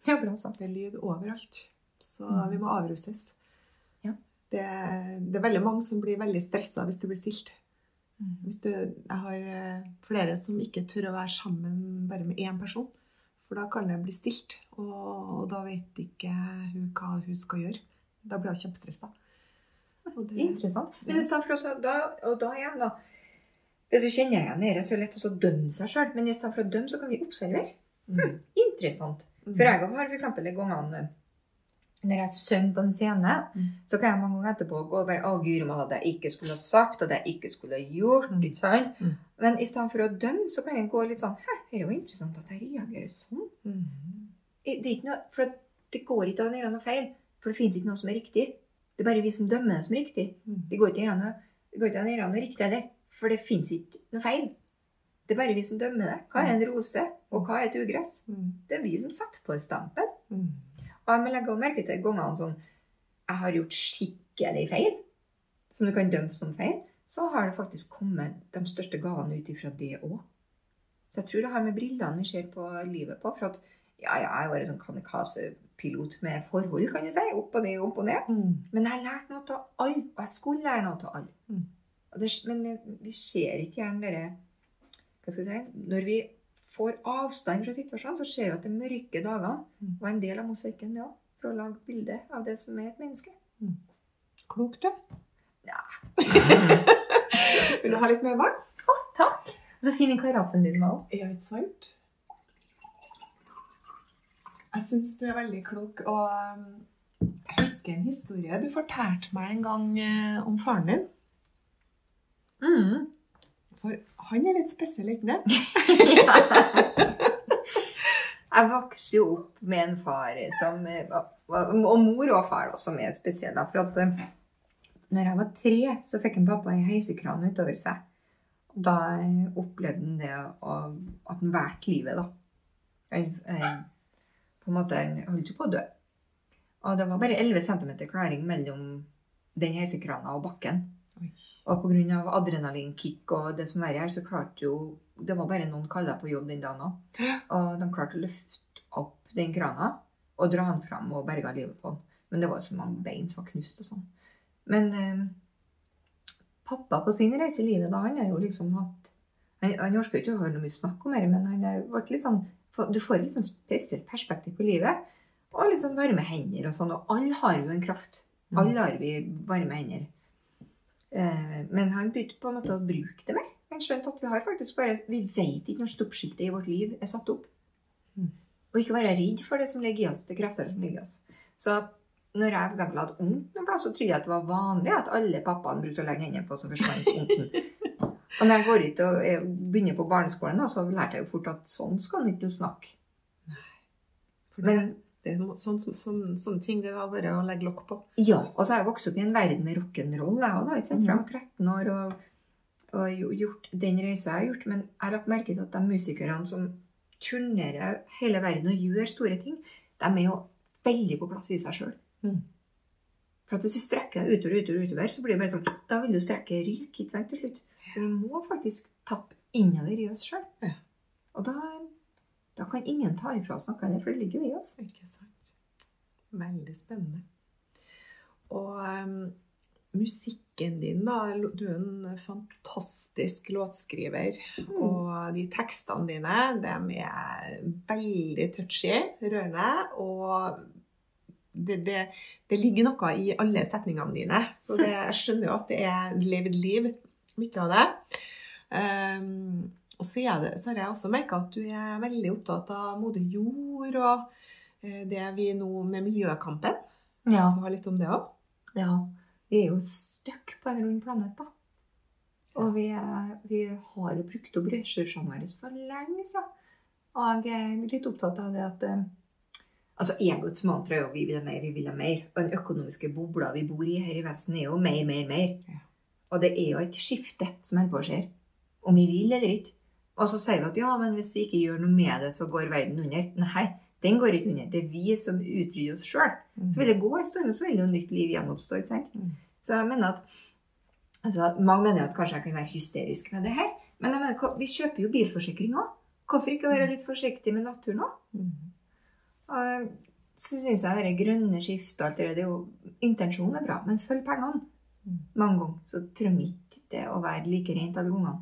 Ja, bra sagt. Det er lyd overalt. Så Mm. vi må avruses. Ja. Det, det er veldig mange som blir veldig stressa hvis det blir stilt. Mm. Du, jeg har eh, flere som ikke tør å være sammen bare med én person. For da kan det bli stilt, og, og da vet ikke hun hva hun skal gjøre. Da blir hun kjempestressa. Det- Interessant. Men i stedet for også, da, og da igjen, da Hvis du kjenner igjen det, så er det lett å dømme seg sjøl. Men i stedet for å dømme, så kan vi observere. Mm. Interessant. Mm. For jeg har f.eks. de gangene når jeg synger på en scene, Mm. så kan jeg mange ganger etterpå gå og bare Å, guri malla, det jeg ikke skulle ha sagt, og det jeg ikke skulle ha gjort. Mm. ikke sant? Mm. Men i stedet for å dømme, så kan jeg gå litt sånn Hæ, det er jo interessant at jeg reagerer sånn. Mm. Det er ikke noe, for det går ikke an å gjøre noe feil. For det fins ikke noe som er riktig. Det er bare vi som dømmer det som riktig. Mm. Det går ikke an å gjøre noe, riktig heller. For det fins ikke noe feil. Det er bare vi som dømmer det. Hva er en rose, og hva er et ugress? Mm. Det er vi som setter på et stempel. Mm. Og jeg må legge merke til gangene sånn jeg har gjort skikkelig feil, som du kan dømme som feil, så har det faktisk kommet de største gavene ut ifra det òg. Så jeg tror det har med brillene vi ser på livet på. For at ja, ja, jeg var en sånn kamikaze-pilot med forhold, kan du si. Opp og ned, opp og ned. Mm. Men jeg har lært noe av alle, og jeg skulle lære noe av alle. Mm. Det, men vi ser ikke gjerne dere Hva skal jeg si Når vi får avstand fra situasjonen, så ser vi at de mørke dagene Mm. var en del av mosaikken, det òg. For å lage bilde av det som er et menneske. Klokt, du. Ja. *laughs* Vil du ha litt mer vann? Takk! Så fin i karaffen din var òg. Ja, ikke sant? Jeg syns du er veldig klok. Og um, jeg husker en historie du fortalte meg en gang eh, om faren din. Mm. For han er litt spesiell, ikke det? *laughs* Jeg vokste jo opp med en far som eh, Og mor og far også som er spesielle. For at eh, når jeg var tre, så fikk en pappa en heisekran utover seg. Da opplevde han det og at han valgte livet, da. Han, på en måte, han holdt jo på å dø. Og det var bare 11 cm klaring mellom den heisekrana og bakken. Oi. Og pga. adrenalinkick og det som verre er, så klarte jo Det var bare noen kaller på jobb den dagen òg. Og de klarte å løfte opp den krana og dra den fram og berga livet på den. Men det var jo så mange bein som var knust og sånn. Men eh, pappa på sin reise i livet, da, han har jo liksom hatt Han, han orka ikke å høre noe mye snakk om det, men han har vært litt sånn Du får et litt sånn spesielt perspektiv på livet. Og litt sånn varme hender og sånn. Og alle har jo en kraft. Alle har vi varme hender. Eh, men han begynte på en måte å bruke det mer. Han skjønte at vi har faktisk bare Vi vet ikke når stoppskiltet i vårt liv er satt opp. Mm. Og ikke være redd for det som ligger i oss. Det krefter som ligger i oss. Så når jeg for hadde vondt noen plass, så trodde jeg at det var vanlig at alle pappaene brukte å legge hendene på, så forsvant vondten. *laughs* Og når jeg går ut og begynner på barneskolen, da, så lærte jeg jo fort at sånn skal en ikke snakke. Nei. Men det sånn, sånn, sånn, sånne ting det var bare å legge lokk på. Ja, og så har jeg vokst opp i en verden med rock'n'roll, jeg òg. Ikke sant? Jeg var 13 år og, og gjort den reisa jeg har gjort. Men jeg har lagt merke til at de musikerne som turnerer hele verden og gjør store ting, de er jo veldig på plass i seg sjøl. Mm. For at hvis du strekker deg utover, utover, utover, så blir det bare sånn Da vil du strekke ryk, ikke sant, til slutt. Så vi må faktisk tappe innover i oss sjøl. Ja. Og da, da kan ingen ta ifra oss noe, av det, for det ligger i oss. Ikke sant. Veldig spennende. Og um, musikken din, da. Du er en fantastisk låtskriver. Og de tekstene dine, de er veldig touchy, rørende. Og det, det, det ligger noe i alle setningene dine. Så det, jeg skjønner jo at det er levd liv, mye av det. Um, og så, det, så har jeg også merka at du er veldig opptatt av moder jord og eh, det vi nå med miljøkampen. Ja. Du har litt om det òg? Ja, vi er jo stuck på en rund planet, da. Og vi, er, vi har jo brukt opp ressursene våre for lenge siden. Og jeg er litt opptatt av det at, eh, Altså, Egoets mantra er jo 'vi vil ha mer, vi vil ha mer'. Og den økonomiske bobla vi bor i her i Vesten, er jo mer, mer, mer. Og det er jo et skifte som holder på å skje. Om vi vil eller ikke. Og så sier vi at ja, men hvis vi ikke gjør noe med det, så går verden under. Nei, den går ikke under. Det er vi som utrydder oss sjøl. Så vil det gå en stund, og så vil jo nytt liv gjenoppstå. ikke sant? Mm. Så jeg mener at altså, Mange mener at kanskje jeg kan være hysterisk med det her. Men jeg mener, vi kjøper jo bilforsikring òg. Hvorfor ikke være litt forsiktig med naturen òg? Mm. Og så syns jeg det grønne skiftet alt det der, er jo Intensjonen er bra, men følg pengene. Mange ganger så trenger ikke det å være like rent alle gangene.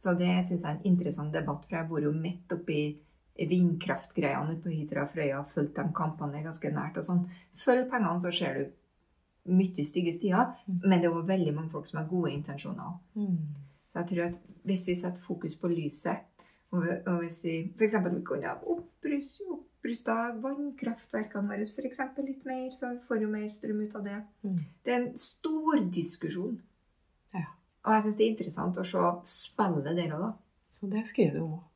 Så det syns jeg er en interessant debatt, for jeg bor jo midt oppi vindkraftgreiene ute på Hitra og Frøya fulgt de kampene ganske nært og sånn. Følg pengene, så ser du mye stygge stier, Mm. men det er jo veldig mange folk som har gode intensjoner. Mm. Så jeg tror at hvis vi setter fokus på lyset, og, hvis vi f.eks. kunne oppruste opprusta vannkraftverkene våre for eksempel litt mer, så vi får jo mer strøm ut av det. Mm. Det er en stor diskusjon. Ja. Og jeg syns det er interessant å se spillet der òg, da. Så det skriver du om òg.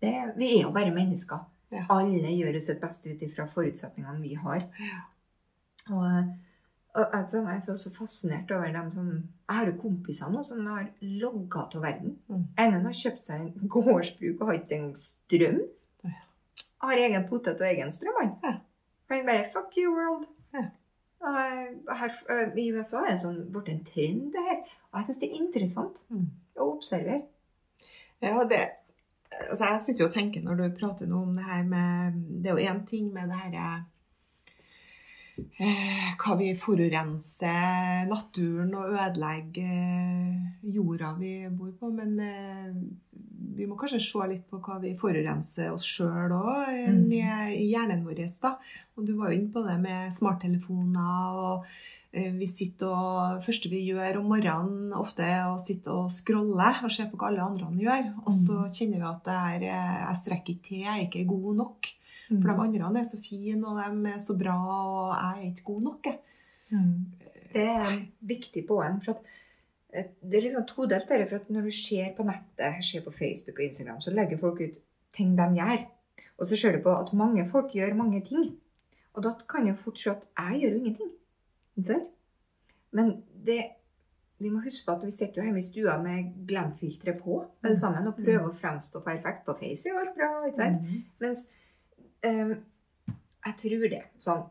Det, vi er jo bare mennesker. Ja. Alle gjør sitt beste ut ifra forutsetningene vi har. Ja. Og, og altså, jeg er så fascinert over dem som Jeg har jo kompiser nå som har logga av verden. Mm. En har kjøpt seg en gårdsbruk og har ikke engang strøm. Har egen potet og egen strøm, han. Ja. For han bare Fuck you, world. Ja. Og her, øh, I USA er det sånn, blitt en trend, det her. Og jeg syns det er interessant Mm. å observere. Ja, det altså Jeg sitter jo og tenker når du prater nå om det her med Det er jo én ting med det herre eh, Hva vi forurenser naturen og ødelegger eh, jorda vi bor på, men eh, vi må kanskje se litt på hva vi forurenser oss sjøl òg, eh, Mm. med hjernen vår. da. Og du var jo inne på det med smarttelefoner. og eh, vi sitter og, første vi gjør om morgenen ofte er å sitte og scrolle og se på hva alle andre gjør. Og så kjenner vi at det er, eh, jeg strekker ikke til, jeg er ikke god nok. For de andre er så fine, og de er så bra, og jeg er ikke god nok. jeg. Mm. Det er en viktig poeng. for at eh, det er liksom todelt. for at Når du ser på nettet, ser på Facebook og Instagram, så legger folk ut ting de gjør. Og så ser du på at mange folk gjør mange ting. Og da kan jeg fort tro at jeg gjør ingenting. Ikke sant? Men det, vi må huske på at vi sitter jo hjemme i stua med glemfilteret på alle sammen, og prøver å fremstå perfekt på Face. Er alt bra, ikke sant? Mens ehm, jeg tror det. Sånn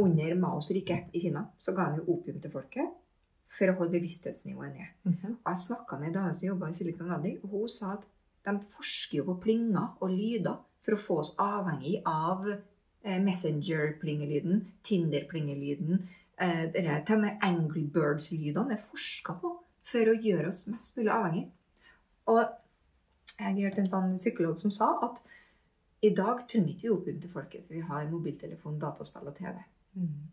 under Maos rike i Kina så ga han jo opium til folket for å holde bevissthetsnivået ned. Mhm. Og jeg snakka med ei dame som jobba i Silicon Valley, og hun sa at de forsker jo på plinger og lyder for å få oss avhengig av eh, Messenger-plingelyden, Tinder-plingelyden, eh, der, til og med Angry Birds-lydene er forska på for å gjøre oss mest mulig avhengig. Og jeg hørte en sånn psykolog som sa at i dag ikke vi opium til folket, for vi har mobiltelefon, dataspill og TV. Mm.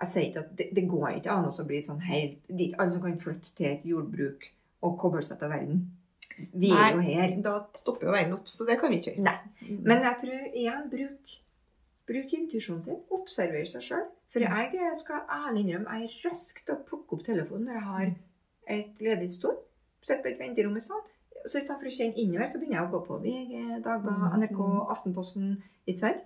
Jeg sier ikke at det, det går ikke an å bli sånn helt ikke alle som kan flytte til et jordbruk og koble seg til verden. Vi er jo her. Da stopper jo verden opp, så det kan vi ikke gjøre. Nei. Men jeg tror igjen bruk, bruk intuisjonen sin. Observer seg sjøl. For jeg skal ærlig innrømme, jeg er rask til å plukke opp telefonen når jeg har et ledig stol. Sitter på et venterom og sånn. Så i stedet for å kjenne innover, så begynner jeg å gå på VG, Dagbladet, Mm, NRK, mm. Aftenposten. Ikke sant?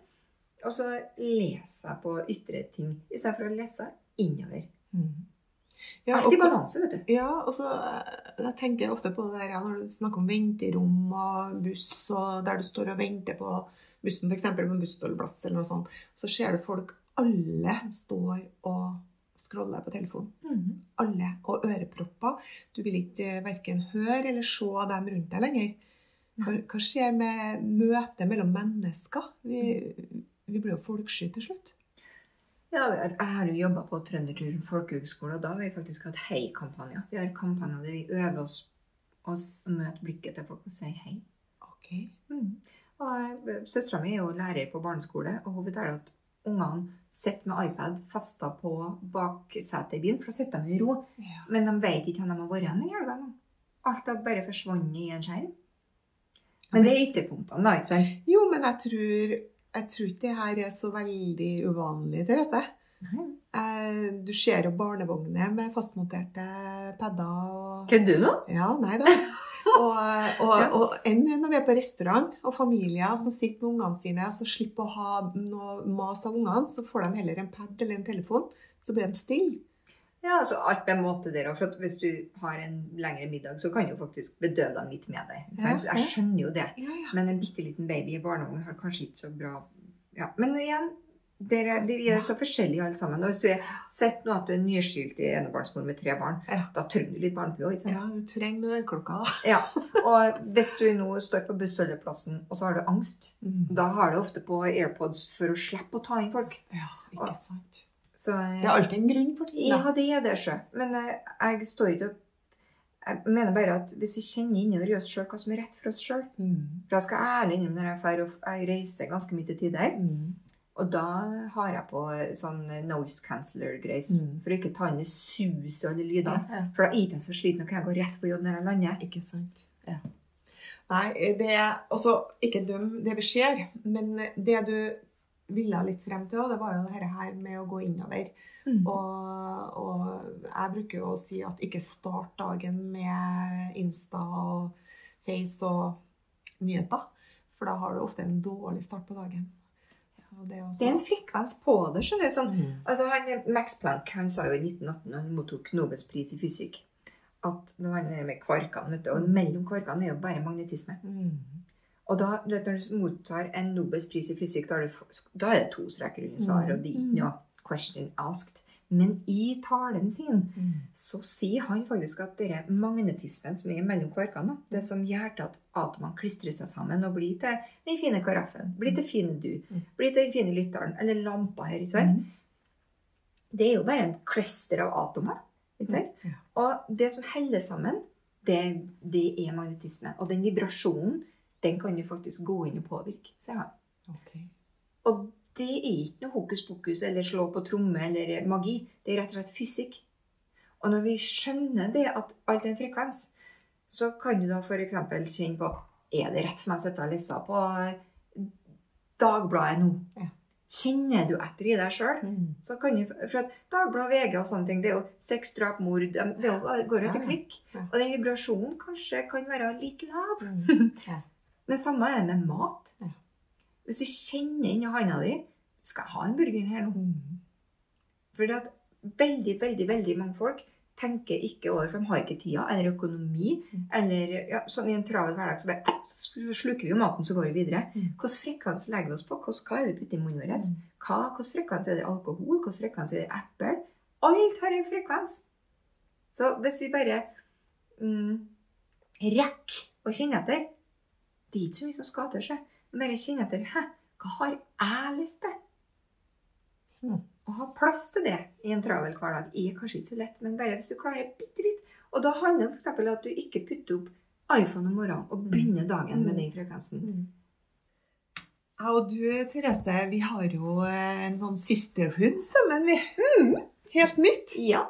Og så leser jeg på ytre ting i stedet for å lese innover. Mm. Ja, Alt i balanse, vet du. Ja, og så eh, jeg tenker jeg ofte på det der ja, når du snakker om venterom og buss, og der du står og venter på bussen, f.eks. på en bussholdeplass eller noe sånt, så ser du folk alle står og scroller på telefonen. Mhm. Alle. Og ørepropper. Du vil ikke verken høre eller se dem rundt deg lenger. Hva, hva skjer med møtet mellom mennesker? Vi, vi blir jo folksky til slutt. Ja, jeg har jo jobba på Trøndertur folkehøgskole, og da har vi faktisk hatt hei-kampanjer. Vi har kampanjer der vi øver oss å møte blikket til folk og si hei. Ok. Mm. Og Søstera mi er jo lærer på barneskole, og hun forteller at ungene sitter med iPad festa på baksetet i bilen, for da sitter de i ro. Ja. Men de vet ikke hvor de har vært hen i helga. Alt har bare forsvunnet i en skjerm. Men det er ytterpunktene, da. ikke sant? Jo, men jeg tror, jeg tror ikke det her er så veldig uvanlig, Therese. Nei. Eh, Du ser jo barnevogner med fastmonterte padder og Kødder du nå? Ja, nei da. Og, og, og enn når vi er på restaurant, og familier som sitter med ungene sine, så slipper å ha noe mas av ungene, så får de heller en pad eller en telefon, så blir de stille. Ja, altså alt med måte der. og For hvis du har en lengre middag, så kan du faktisk bedøve dem litt med deg. Ja. Jeg skjønner jo det. Ja, ja. Men en bitte liten baby i barnevogn har kanskje ikke så bra ja. Men igjen, dere, de er så forskjellige alle sammen. Og hvis du er sett nå at du er nyskilt i enebarnsmor med tre barn, Ja. da trenger du litt barnepio. ikke sant? ja, du trenger noen klokka. da. *laughs* Ja. Og hvis du nå står på bussholdeplassen og så har du angst, Mm. da har du ofte på AirPods for å slippe å ta inn folk. Ja, ikke sant. Så, eh, Det er alltid en grunn for ting, Ja, det er det, sjø. Men eh, jeg står ikke og Jeg mener bare at hvis vi kjenner innover i oss sjøl hva som er rett for oss sjøl Mm. For jeg skal ærlig innrømme når jeg drar jeg reiser ganske mye til tider, Mm. Og da har jeg på sånn nose canceller-greis Mm. for å ikke ta inn det suset og alle lydene. Ja, ja. For da er jeg ikke så sliten, og kan jeg gå rett på jobb når jeg lander. Ikke sant. Ja. Nei, det er også ikke døm det vi ser, men det du ville litt frem til, det var jo det her med å gå innover. Mm. Og, og jeg bruker jo å si at ikke start dagen med Insta og Face og nyheter, for da har du ofte en dårlig start på dagen. Det Det er en frekvens på det, skjønner du. Sånn, Mm. Altså, han, Max Planck han sa jo i 1918, når han mottok Nobels pris i fysikk, at det handler med kvarkene, vet du, og mellom kvarkene er jo bare magnetisme. Mm. Og da, du vet, når du mottar en Nobels pris i fysikk, da er det, da er det to streker under svaret, og det er ikke noe question asked. Men i talen sin Mm. så sier han faktisk at denne magnetismen som er mellom kvarkene, det som gjør til at atomene klistrer seg sammen og blir til den fine karaffen, blir til fine du, Mm. blir til den fine lytteren, eller lampa her, ikke sant? Mm. Det er jo bare en cluster av atomer. Ikke sant? Og det som holder sammen, det, det er magnetisme. Og den vibrasjonen, den kan du faktisk gå inn og påvirke, sier han. Okay. Og det er ikke noe hokus pokus eller slå på tromme eller magi. Det er rett og slett fysikk. Og når vi skjønner det at alt er en frekvens, så kan du da f.eks. kjenne på Er det rett for meg å sitte og lese på Dagbladet nå? Ja. Kjenner du etter i deg sjøl? Mm. Så kan du, for at Dagbladet, VG og sånne ting, det er jo sex, drap, mord Det jo, går jo etter klikk. Og den vibrasjonen kanskje kan være like lav. Mm. Ja. *laughs* Men samme er det med mat. Ja. Hvis du kjenner inni handa di Skal jeg ha en burger her nå? Mm. For at veldig, veldig, veldig mange folk tenker ikke over, for de har ikke tida eller økonomi. Mm. Eller ja, sånn i en travel hverdag så bare så sluker vi jo maten, så går vi videre. Mm. Hvilken frekvens legger vi oss på? Hvordan, hva er det vi putter i munnen vår? Hvilken frekvens er det alkohol? Hvilken frekvens er det i eple? Alt har en frekvens. Så hvis vi bare mm, rekker å kjenne etter Det er ikke så mye som skal til seg. Bare kjenne etter Hæ, hva har jeg lyst til? Mm. Å ha plass til det i en travel hverdag er kanskje ikke så lett, men bare hvis du klarer bitte litt. Og da handler det f.eks. om at du ikke putter opp iPhone om morgenen og begynner dagen med den frekvensen. Mm. Jeg og du, Therese, vi har jo eh, en sånn sisterhood sammen, vi. Helt nytt. Ja.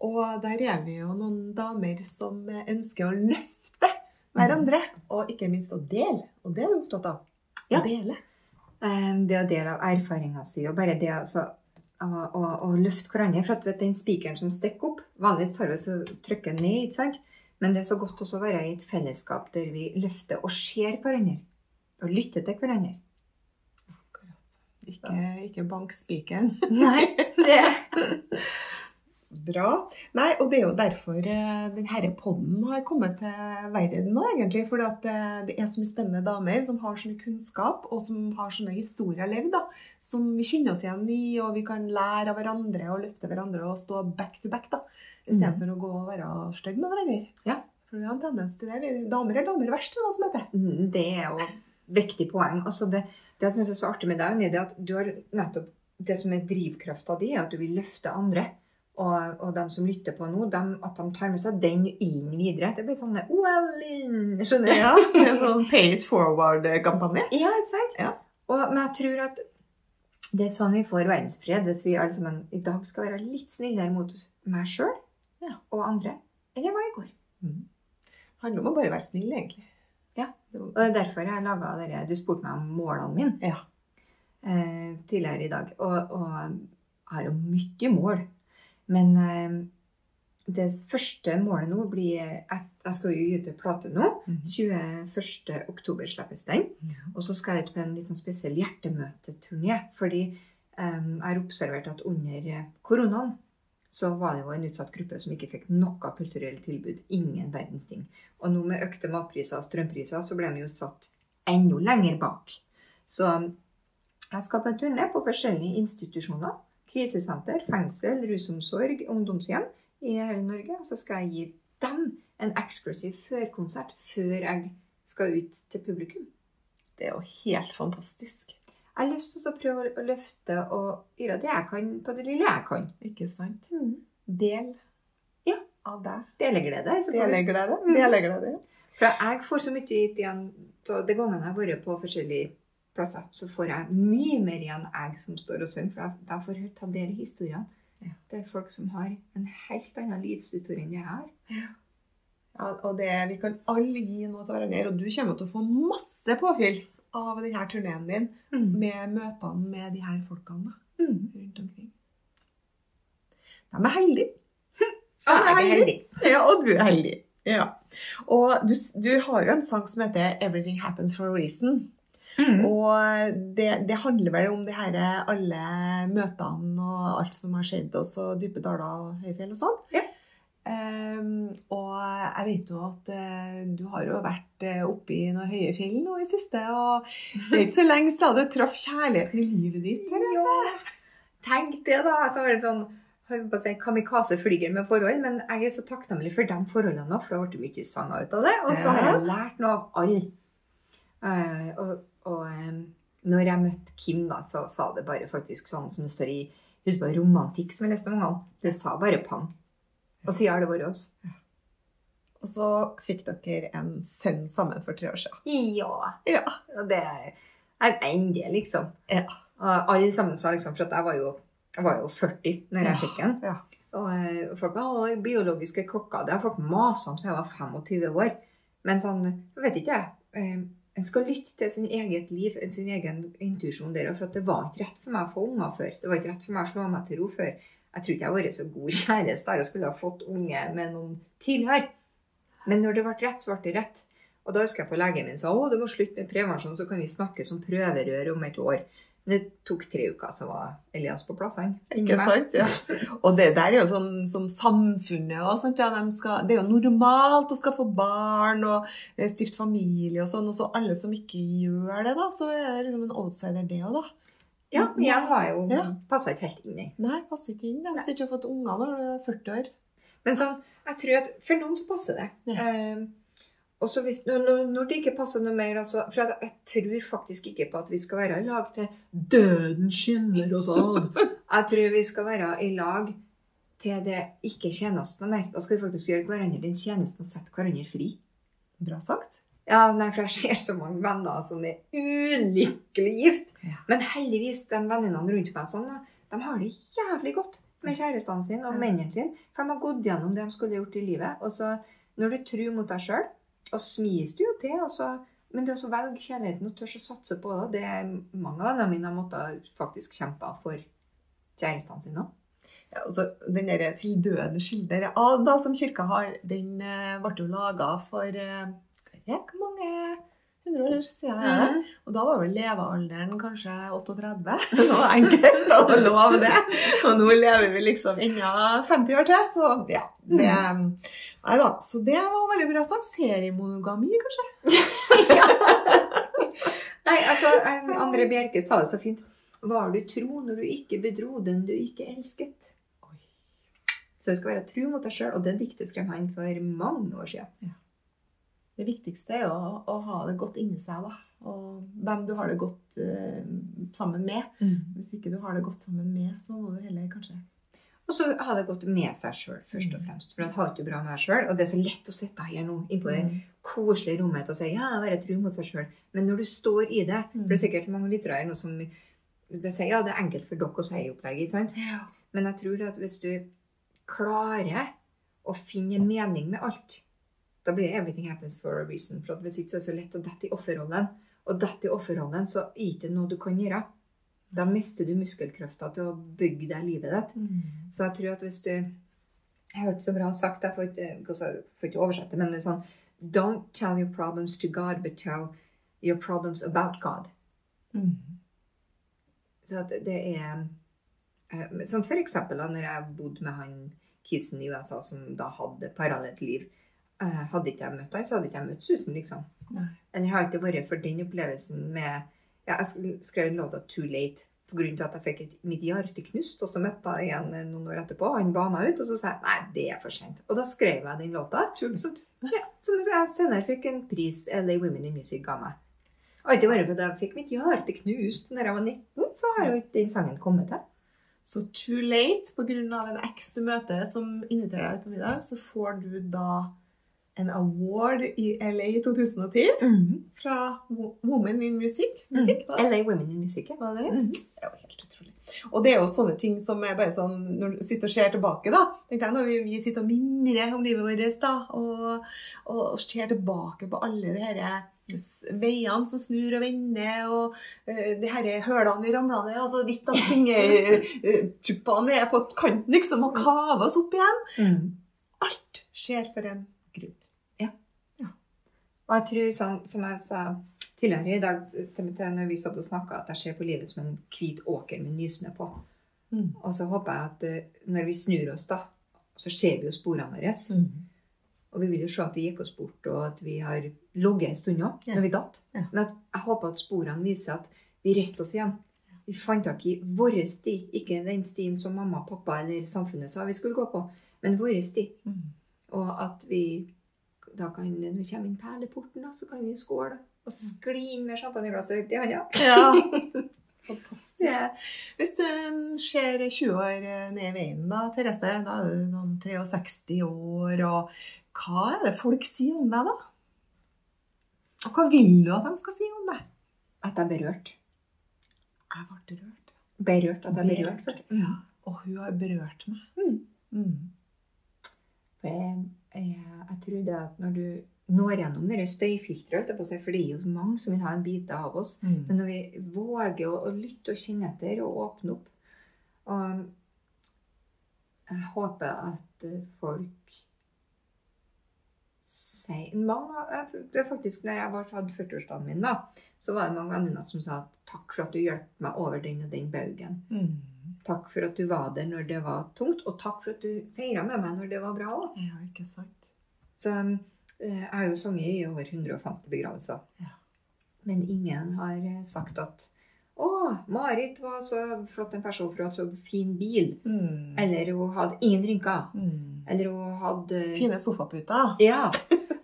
Og der er vi jo noen damer som ønsker å løfte hverandre. Og ikke minst å dele. Og det er du opptatt av. Å dele. Eh, Det å dele av erfaringa si, og bare det altså, å, å, å løfte hverandre. For at vet, den spikeren som stikker opp, vanligvis tar vi så trykker ned, ikke sant? Men det er så godt også å være i et fellesskap der vi løfter og ser hverandre. Og lytter til hverandre. Akkurat. Ikke, ikke bank spikeren. Nei, det *laughs* Bra. Nei, og det er jo derfor eh, denne podden har kommet til verden nå, egentlig. For det er så mye spennende damer som har så mye kunnskap, og som har sånne historier levd, da. Som vi kjenner oss igjen i, og vi kan lære av hverandre og løfte hverandre og stå back to back, da. Istedenfor å gå og være stygge med hverandre. Ja. For vi har en tendens til det. Vi, damer er damer verst, er det noe som heter. Mm, Det er jo viktig poeng. Altså det, det jeg synes er så artig med deg, Unni, det er at du har nettopp det som er drivkrafta di, er at du vil løfte andre. Og, og de som lytter på nå, dem, at de tar med seg den inn videre. Det blir sånn well in, skjønner du? Ja, en sånn pay it forward-kampanje. Ja, ikke sant? Ja. Og, men jeg tror at det er sånn vi får verdensfred, hvis vi alle sammen i dag skal være litt snillere mot meg sjøl Ja. og andre enn jeg var i går. Mm. handler om å bare være snill, egentlig. Ja. Og det er derfor jeg laga dere Du spurte meg om målene mine Ja. eh, tidligere i dag. Og, og Jeg har jo mye mål. Men eh, det første målet nå blir at Jeg skal jo gi ut plate nå. 21. oktober slippes den. Og så skal jeg ut på en litt sånn spesiell hjertemøteturné. Fordi eh, jeg har observert at under eh, koronaen så var det jo en utsatt gruppe som ikke fikk noe kulturelt tilbud. Ingen verdens ting. Og nå med økte matpriser og strømpriser, så ble de jo satt enda lenger bak. Så jeg skal på en turné på forskjellige institusjoner. Krisesenter, fengsel, rusomsorg, ungdomshjem i hele Norge. Så skal jeg gi dem en eksklusiv førkonsert før jeg skal ut til publikum. Det er jo helt fantastisk. Jeg har lyst til å prøve å løfte og gjøre det jeg kan på det lille jeg kan. Ikke sant? Del Ja. av deg. Deleglede. Deleglede. Mm. Deleglede. For jeg får så mye ut igjen så de gangene jeg har vært på forskjellige plasser, så får jeg mye mer igjen jeg som står og synger, for jeg får jeg ta del i historiene. Ja. Det er folk som har en helt annen livshistorie enn jeg har. Ja, og det, vi kan alle gi noe til hverandre, og du kommer til å få masse påfyll av denne turneen din med møtene med de her folkene da, Mm. rundt omkring. De er heldige. *laughs* Ja, er heldig. Ja, og du er heldig. Ja. Og du, du har jo en sang som heter 'Everything Happens for a Reason'. Mm. Og det, det handler vel om det her alle møtene og alt som har skjedd, også dype daler og høyfjell og sånn. Ja. Um, og jeg vet jo at uh, du har jo vært uh, oppe i noen høye fjell nå i siste, og det er ikke så lenge siden du traff kjærligheten i livet ditt. Ja, tenk det, da. Altså, jeg sånn, si kamikaze-flyger med forhold, men jeg er så takknemlig for de forholdene nå, for det har blitt mye sanger ut av det. Og så har jeg lært noe av alle. Uh, og og um, når jeg møtte Kim, da, så sa det bare faktisk sånn som det står i Husk på romantikk, som jeg leste mange ganger. Det sa bare pang. Og siden har det vært oss. Og så fikk dere en sønn sammen for tre år siden. Ja. Ja. Og det er endelig, liksom. Ja. Og alle sammen sa liksom For jeg var jo, jeg var jo 40 når jeg Ja, fikk den. ja. Og eh, folk ba, «Å, biologiske klokka. Det har folk masa om siden jeg var 25 år. Men sånn, jeg vet ikke jeg. En skal lytte til sin eget liv, sin egen intuisjon der. For det var ikke rett for meg å få unger før. Det var ikke rett for meg å slå meg til ro før. Jeg tror ikke jeg har vært så god *laughs* kjæreste der jeg skulle ha fått unge med noen tidligere. Men når det ble rett, så ble det rett. Og da husker jeg på legen min sa å, du må slutte med prevensjon, så kan vi snakke som prøverør om et år. Men det tok tre uker, så var Elias på plass. han. Ikke sant? Ja. Og det der er jo sånn som samfunnet og sånt, ja, de skal, Det er jo normalt å skal få barn og eh, stifte familie og sånn, og så alle som ikke gjør det, da, så er det liksom en outsider, det òg, da. Ja, jeg har jo Ja. passa ikke helt inn i. Nei, passer ikke inn. Hvis ikke har fått unger når du er 40 år. Men sånn, jeg tror at for noen så passer det. Ja. Eh, og så hvis, når, når- det ikke passer noe mer, altså, for jeg tror faktisk ikke på at vi skal være i lag til døden skinner oss ad. *laughs* Jeg tror vi skal være i lag til det ikke tjener oss noe mer. Da skal vi faktisk gjøre hverandre den tjenesten og sette hverandre fri. Bra sagt. Ja, nei, for jeg ser så mange venner som er ulykkelig gift. Ja. Men heldigvis, de venninnene rundt meg sånn, de har det jævlig godt med kjærestene sine og mennene sine. For de har gått gjennom det de skulle gjort i livet. Og så, når du tror mot deg sjøl, og smis du jo til, Altså. men det å velge kjærligheten og tørre å satse på det, det mange av vennene mine har måttet faktisk kjempe for kjærestene sine. Ja, altså, den der til døden skildrer da, som kirka har, den eh, ble jo laga for eh, hvor mange hundre år siden. er det? Mhm. Og da var vel levealderen kanskje 38. *laughs* Det var enkelt å love det. Og nå lever vi liksom enda 50 år til, så ja. Det, nei da, så det var veldig bra sagt. Seriemonogami, kanskje? *laughs* Nei, altså, André Bjerke sa det så fint. Var du tro når du ikke bedro den du ikke elsket? Så du skal være tro mot deg sjøl, og det diktet skrev han for mange år siden. Det viktigste er å, å ha det godt inni seg, da. Og hvem du har det godt uh, sammen med. Hvis ikke du har det godt sammen med, så må du heller kanskje Og så ha det godt med seg sjøl, først og fremst. For jeg har ikke det bra med deg sjøl. Og det er så lett å sitte her nå innpå det koselige rommet og si ja, være tro mot seg sjøl. Men når du står i det For det er sikkert mange lyttere her nå som vil sier ja, det er enkelt for dere å si i opplegget. ikke sant? Men jeg tror at hvis du klarer å finne mening med alt, da blir det 'everything happens for a reason'. For hvis ikke så er det så lett å dette i offerrollen. Og dette i offerrollen, så er det ikke noe du kan gjøre. Da mister du muskelkrafta til å bygge deg livet ditt. Mm. Så jeg tror at hvis du Jeg hørte så bra sagt, jeg får ikke, jeg får ikke oversette, men det er sånn Don't tell your problems to God, but tell your problems about God. Mm. Så det er eh, Som for eksempel da når jeg bodde med han kisen i USA som da hadde parallelt liv. Eh, Hadde ikke jeg møtt han, så hadde ikke jeg møtt Susan, liksom. Nei. Eller har ikke vært for den opplevelsen med ja, Jeg skrev en låt låta 'Too Late' til at jeg fikk et, mitt hjerte knust. Og så møtte jeg igjen eh, noen år etterpå, og han ba meg ut, og så sa jeg nei, det er for sent. Og da skrev jeg den låta. Så, ja, som jeg senere fikk en pris LA Women in Music ga meg. Og ikke bare fordi jeg fikk mitt hjerte knust når jeg var 19, så har jo ikke den sangen kommet til. Så too late, av en eks du møter som inviterer deg ut på middag, så får du da en award i LA i 2010 fra Women in Music. Musikk, mm. LA Women in Music. ja. Var det? Mhm. Det er jo helt utrolig. Og det er jo sånne ting som er bare sånn Når du sitter og ser tilbake, da tenkte jeg, Når vi, vi sitter og mimrer om livet vårt da, og, og ser tilbake på alle de her veiene som snur og vender, og uh, de her hølene vi ramla ned, og så vidt at fingertuppene er på kanten liksom, og kaver oss opp igjen. Mm. Alt skjer for en. Og jeg tror, sånn, som jeg sa tidligere i dag, når vi satt og snakka, at jeg ser på livet som en hvit åker med nysnø på. Mm. Og så håper jeg at eh, når vi snur oss, da, så ser vi jo sporene våre. Og vi vil jo se at vi gikk oss bort, og at vi har ligget en stund òg, Ja. når vi datt. Ja. Men jeg håper at sporene viser at vi reiste oss igjen. Vi fant tak i vår sti, ikke den stien som mamma, pappa eller samfunnet sa vi skulle gå på, men vår sti. Mm. Og at vi da kan, når vi kommer inn perleporten, da, så kan vi skåle og skli inn med champagneglasset ut i hånda. Ja. *laughs* Fantastisk. Ja. Hvis du mm, ser 20 år ned i veien, da, Therese, da er du noen 63 år, og hva er det folk sier om deg, da? Og hva vil du at de skal si om deg? at jeg er berørt. Jeg ble rørt. Berørt, at jeg er berørt. Berørt. Ja. Og hun har berørt meg. Mm. Mm. For jeg, jeg, jeg tror det at når du når gjennom det støyfilteret, for det er jo mange som vil ha en bit av oss, Mm. men når vi våger å, å lytte og kjenne etter og åpne opp og Jeg håper at eh, folk sier mange, det er faktisk når jeg var, hadde 40-årsdagen min, da, så var det mange venninner som sa takk for at du hjalp meg over den og den baugen. Mm. Takk for at du var der når det var tungt, og takk for at du feira med meg når det var bra òg. Ja, ikke sant? Så eh, jeg har jo sunget i over 150 begravelser. Ja. Men ingen har eh, sagt at å, Marit var så flott en person for å ha så fin bil. Mm. Eller hun hadde ingen rynker. Mm. Eller hun hadde Fine sofaputer. Ja.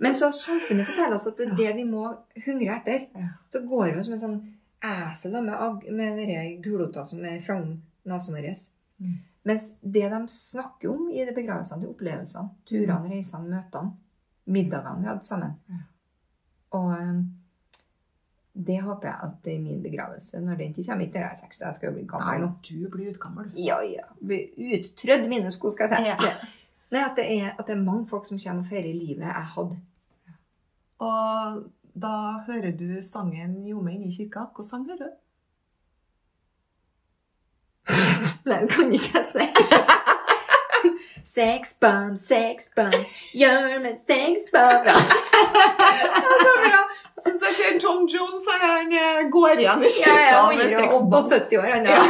Men så har samfunnet forteller oss at det er det vi må hungre etter. Ja. Så går vi som en sånn esel med, med gulrota som er fram nesen vår. Mm. Mens det de snakker om i de begravelsene, det er opplevelsene. Turene, reisene, møtene. Middagene vi hadde sammen. Ja. Og eh, det håper jeg at det er min begravelse. Når den tid kommer, ikke når jeg er 60, jeg skal jo bli Nei, gammel nå. du blir utgammel. Ja, ja. Uttrødd mine sko, skal jeg si. Ja. *laughs* Nei, at det, er, at det er mange folk som kommer og feirer livet jeg hadde. Og da hører du sangen inne i kirka'. Hvilken sang hører du? Nei, det kan ikke jeg si. Sex bomb, sex bomb, gjør meg sex bomb. Ja, Syns jeg ser Tom Jones han eh, går igjen i Ja, kirka ja, med 178 sexbomb. år, han Ja. ja.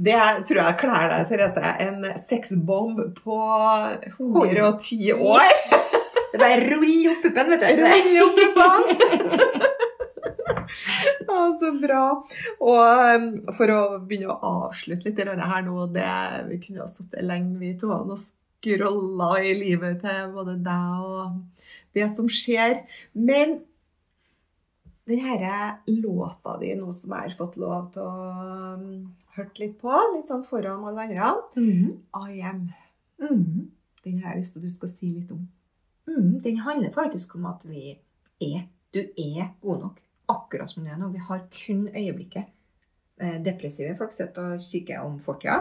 Det tror jeg kler deg, Therese. En sexbomb på 110 år. Det er bare ruller opp puppen, vet du. Rull opp i *laughs* *laughs* Å, så bra. Og um, for å begynne å avslutte litt det her nå det, Vi kunne ha sittet lenge, vi to, og scrolla i livet til både deg og det som skjer. Men denne låta di nå som jeg har fått lov til å um, hørt litt på, litt sånn foran alle andre, Mhm. I Am, Mhm. den har jeg lyst til at du skal si litt om. Mm, Den handler faktisk om at vi er Du er god nok akkurat som det er nå. Vi har kun øyeblikket. Eh, Depressive folk sitter og kikker om fortida.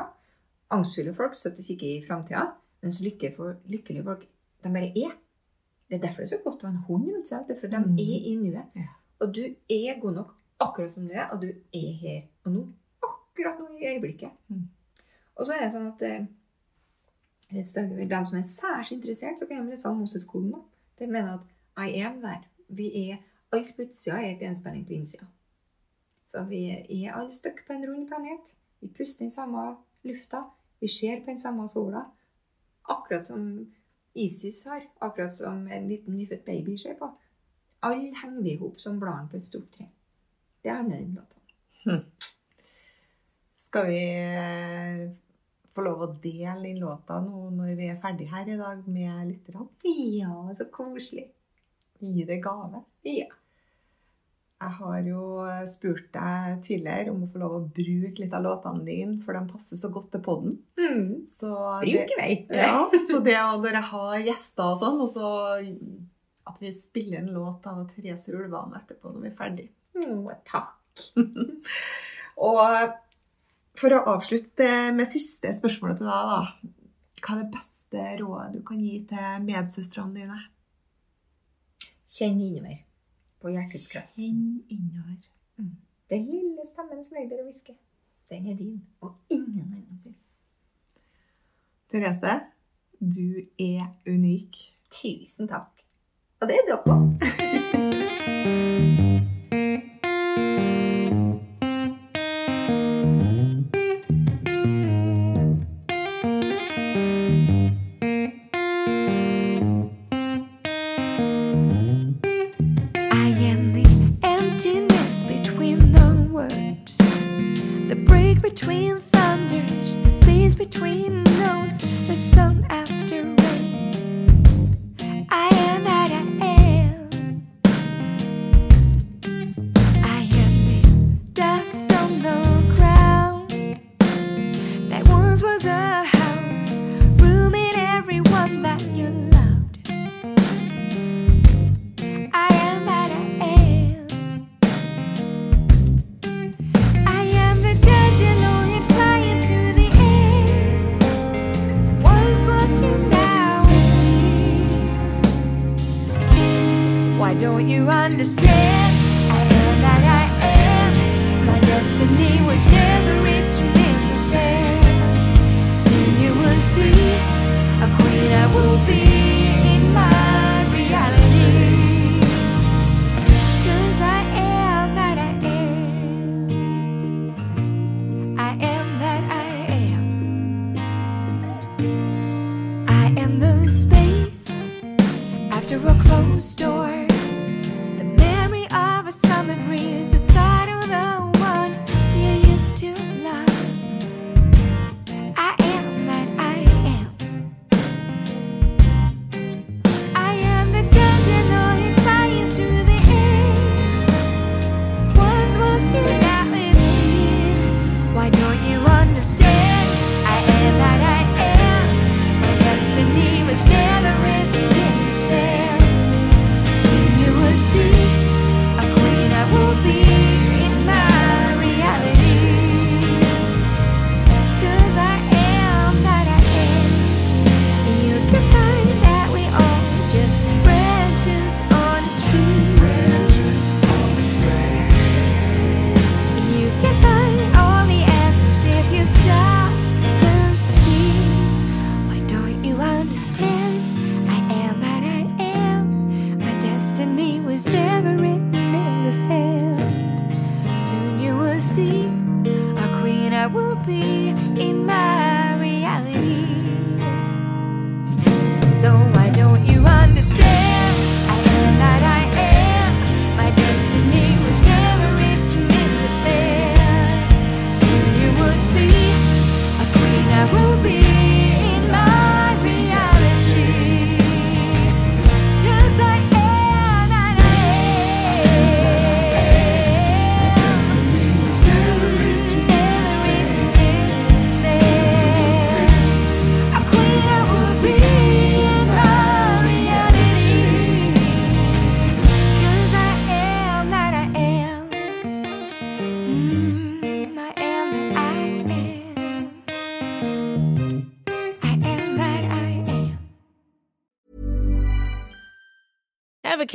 Angstfulle folk sitter og kikker i framtida. Mens lykke lykkelige folk, de bare er. Det er derfor det er så godt å ha en hund rundt seg. For de Mm. er i nuet. Og du er god nok akkurat som du er, og du er her og nå. Akkurat nå i øyeblikket. Mm. Og så er det sånn at de er dem som er særs interessert, så kan de lese Moses-koden. da. Det mener at I am der. Vi er Alt på utsida er et enspenning på innsida. Så vi er alle stuck på en rund planet. Vi puster den samme lufta. Vi ser på den samme sola. Akkurat som Isis har. Akkurat som en liten nyfødt baby ser på. Alle henger vi i hop som bladene på et stort tre. Det handler den låta Skal vi eh, få lov å dele den låta nå når vi er ferdig her i dag med lytterne? Ja, så koselig. Gi det gave. Ja. Jeg har jo spurt deg tidligere om å få lov å bruke litt av låtene dine, for de passer så godt til podden. Mm. Så Bruk i vei. *laughs* Ja, så det å når jeg har gjester og sånn, og så at vi spiller en låt av Therese Ulvane etterpå når vi er ferdig. Mm, takk. *laughs* Og for å avslutte med siste spørsmålet til deg, da. Hva er det beste rådet du kan gi til medsøstrene dine? Kjenn innover på hjertets kraft. Kjenn innover. Den lille stemmen som ligger der og hvisker, den er din, og ingen annen sin. Therese, du er unik. Tusen takk. Og det er dere òg. *laughs*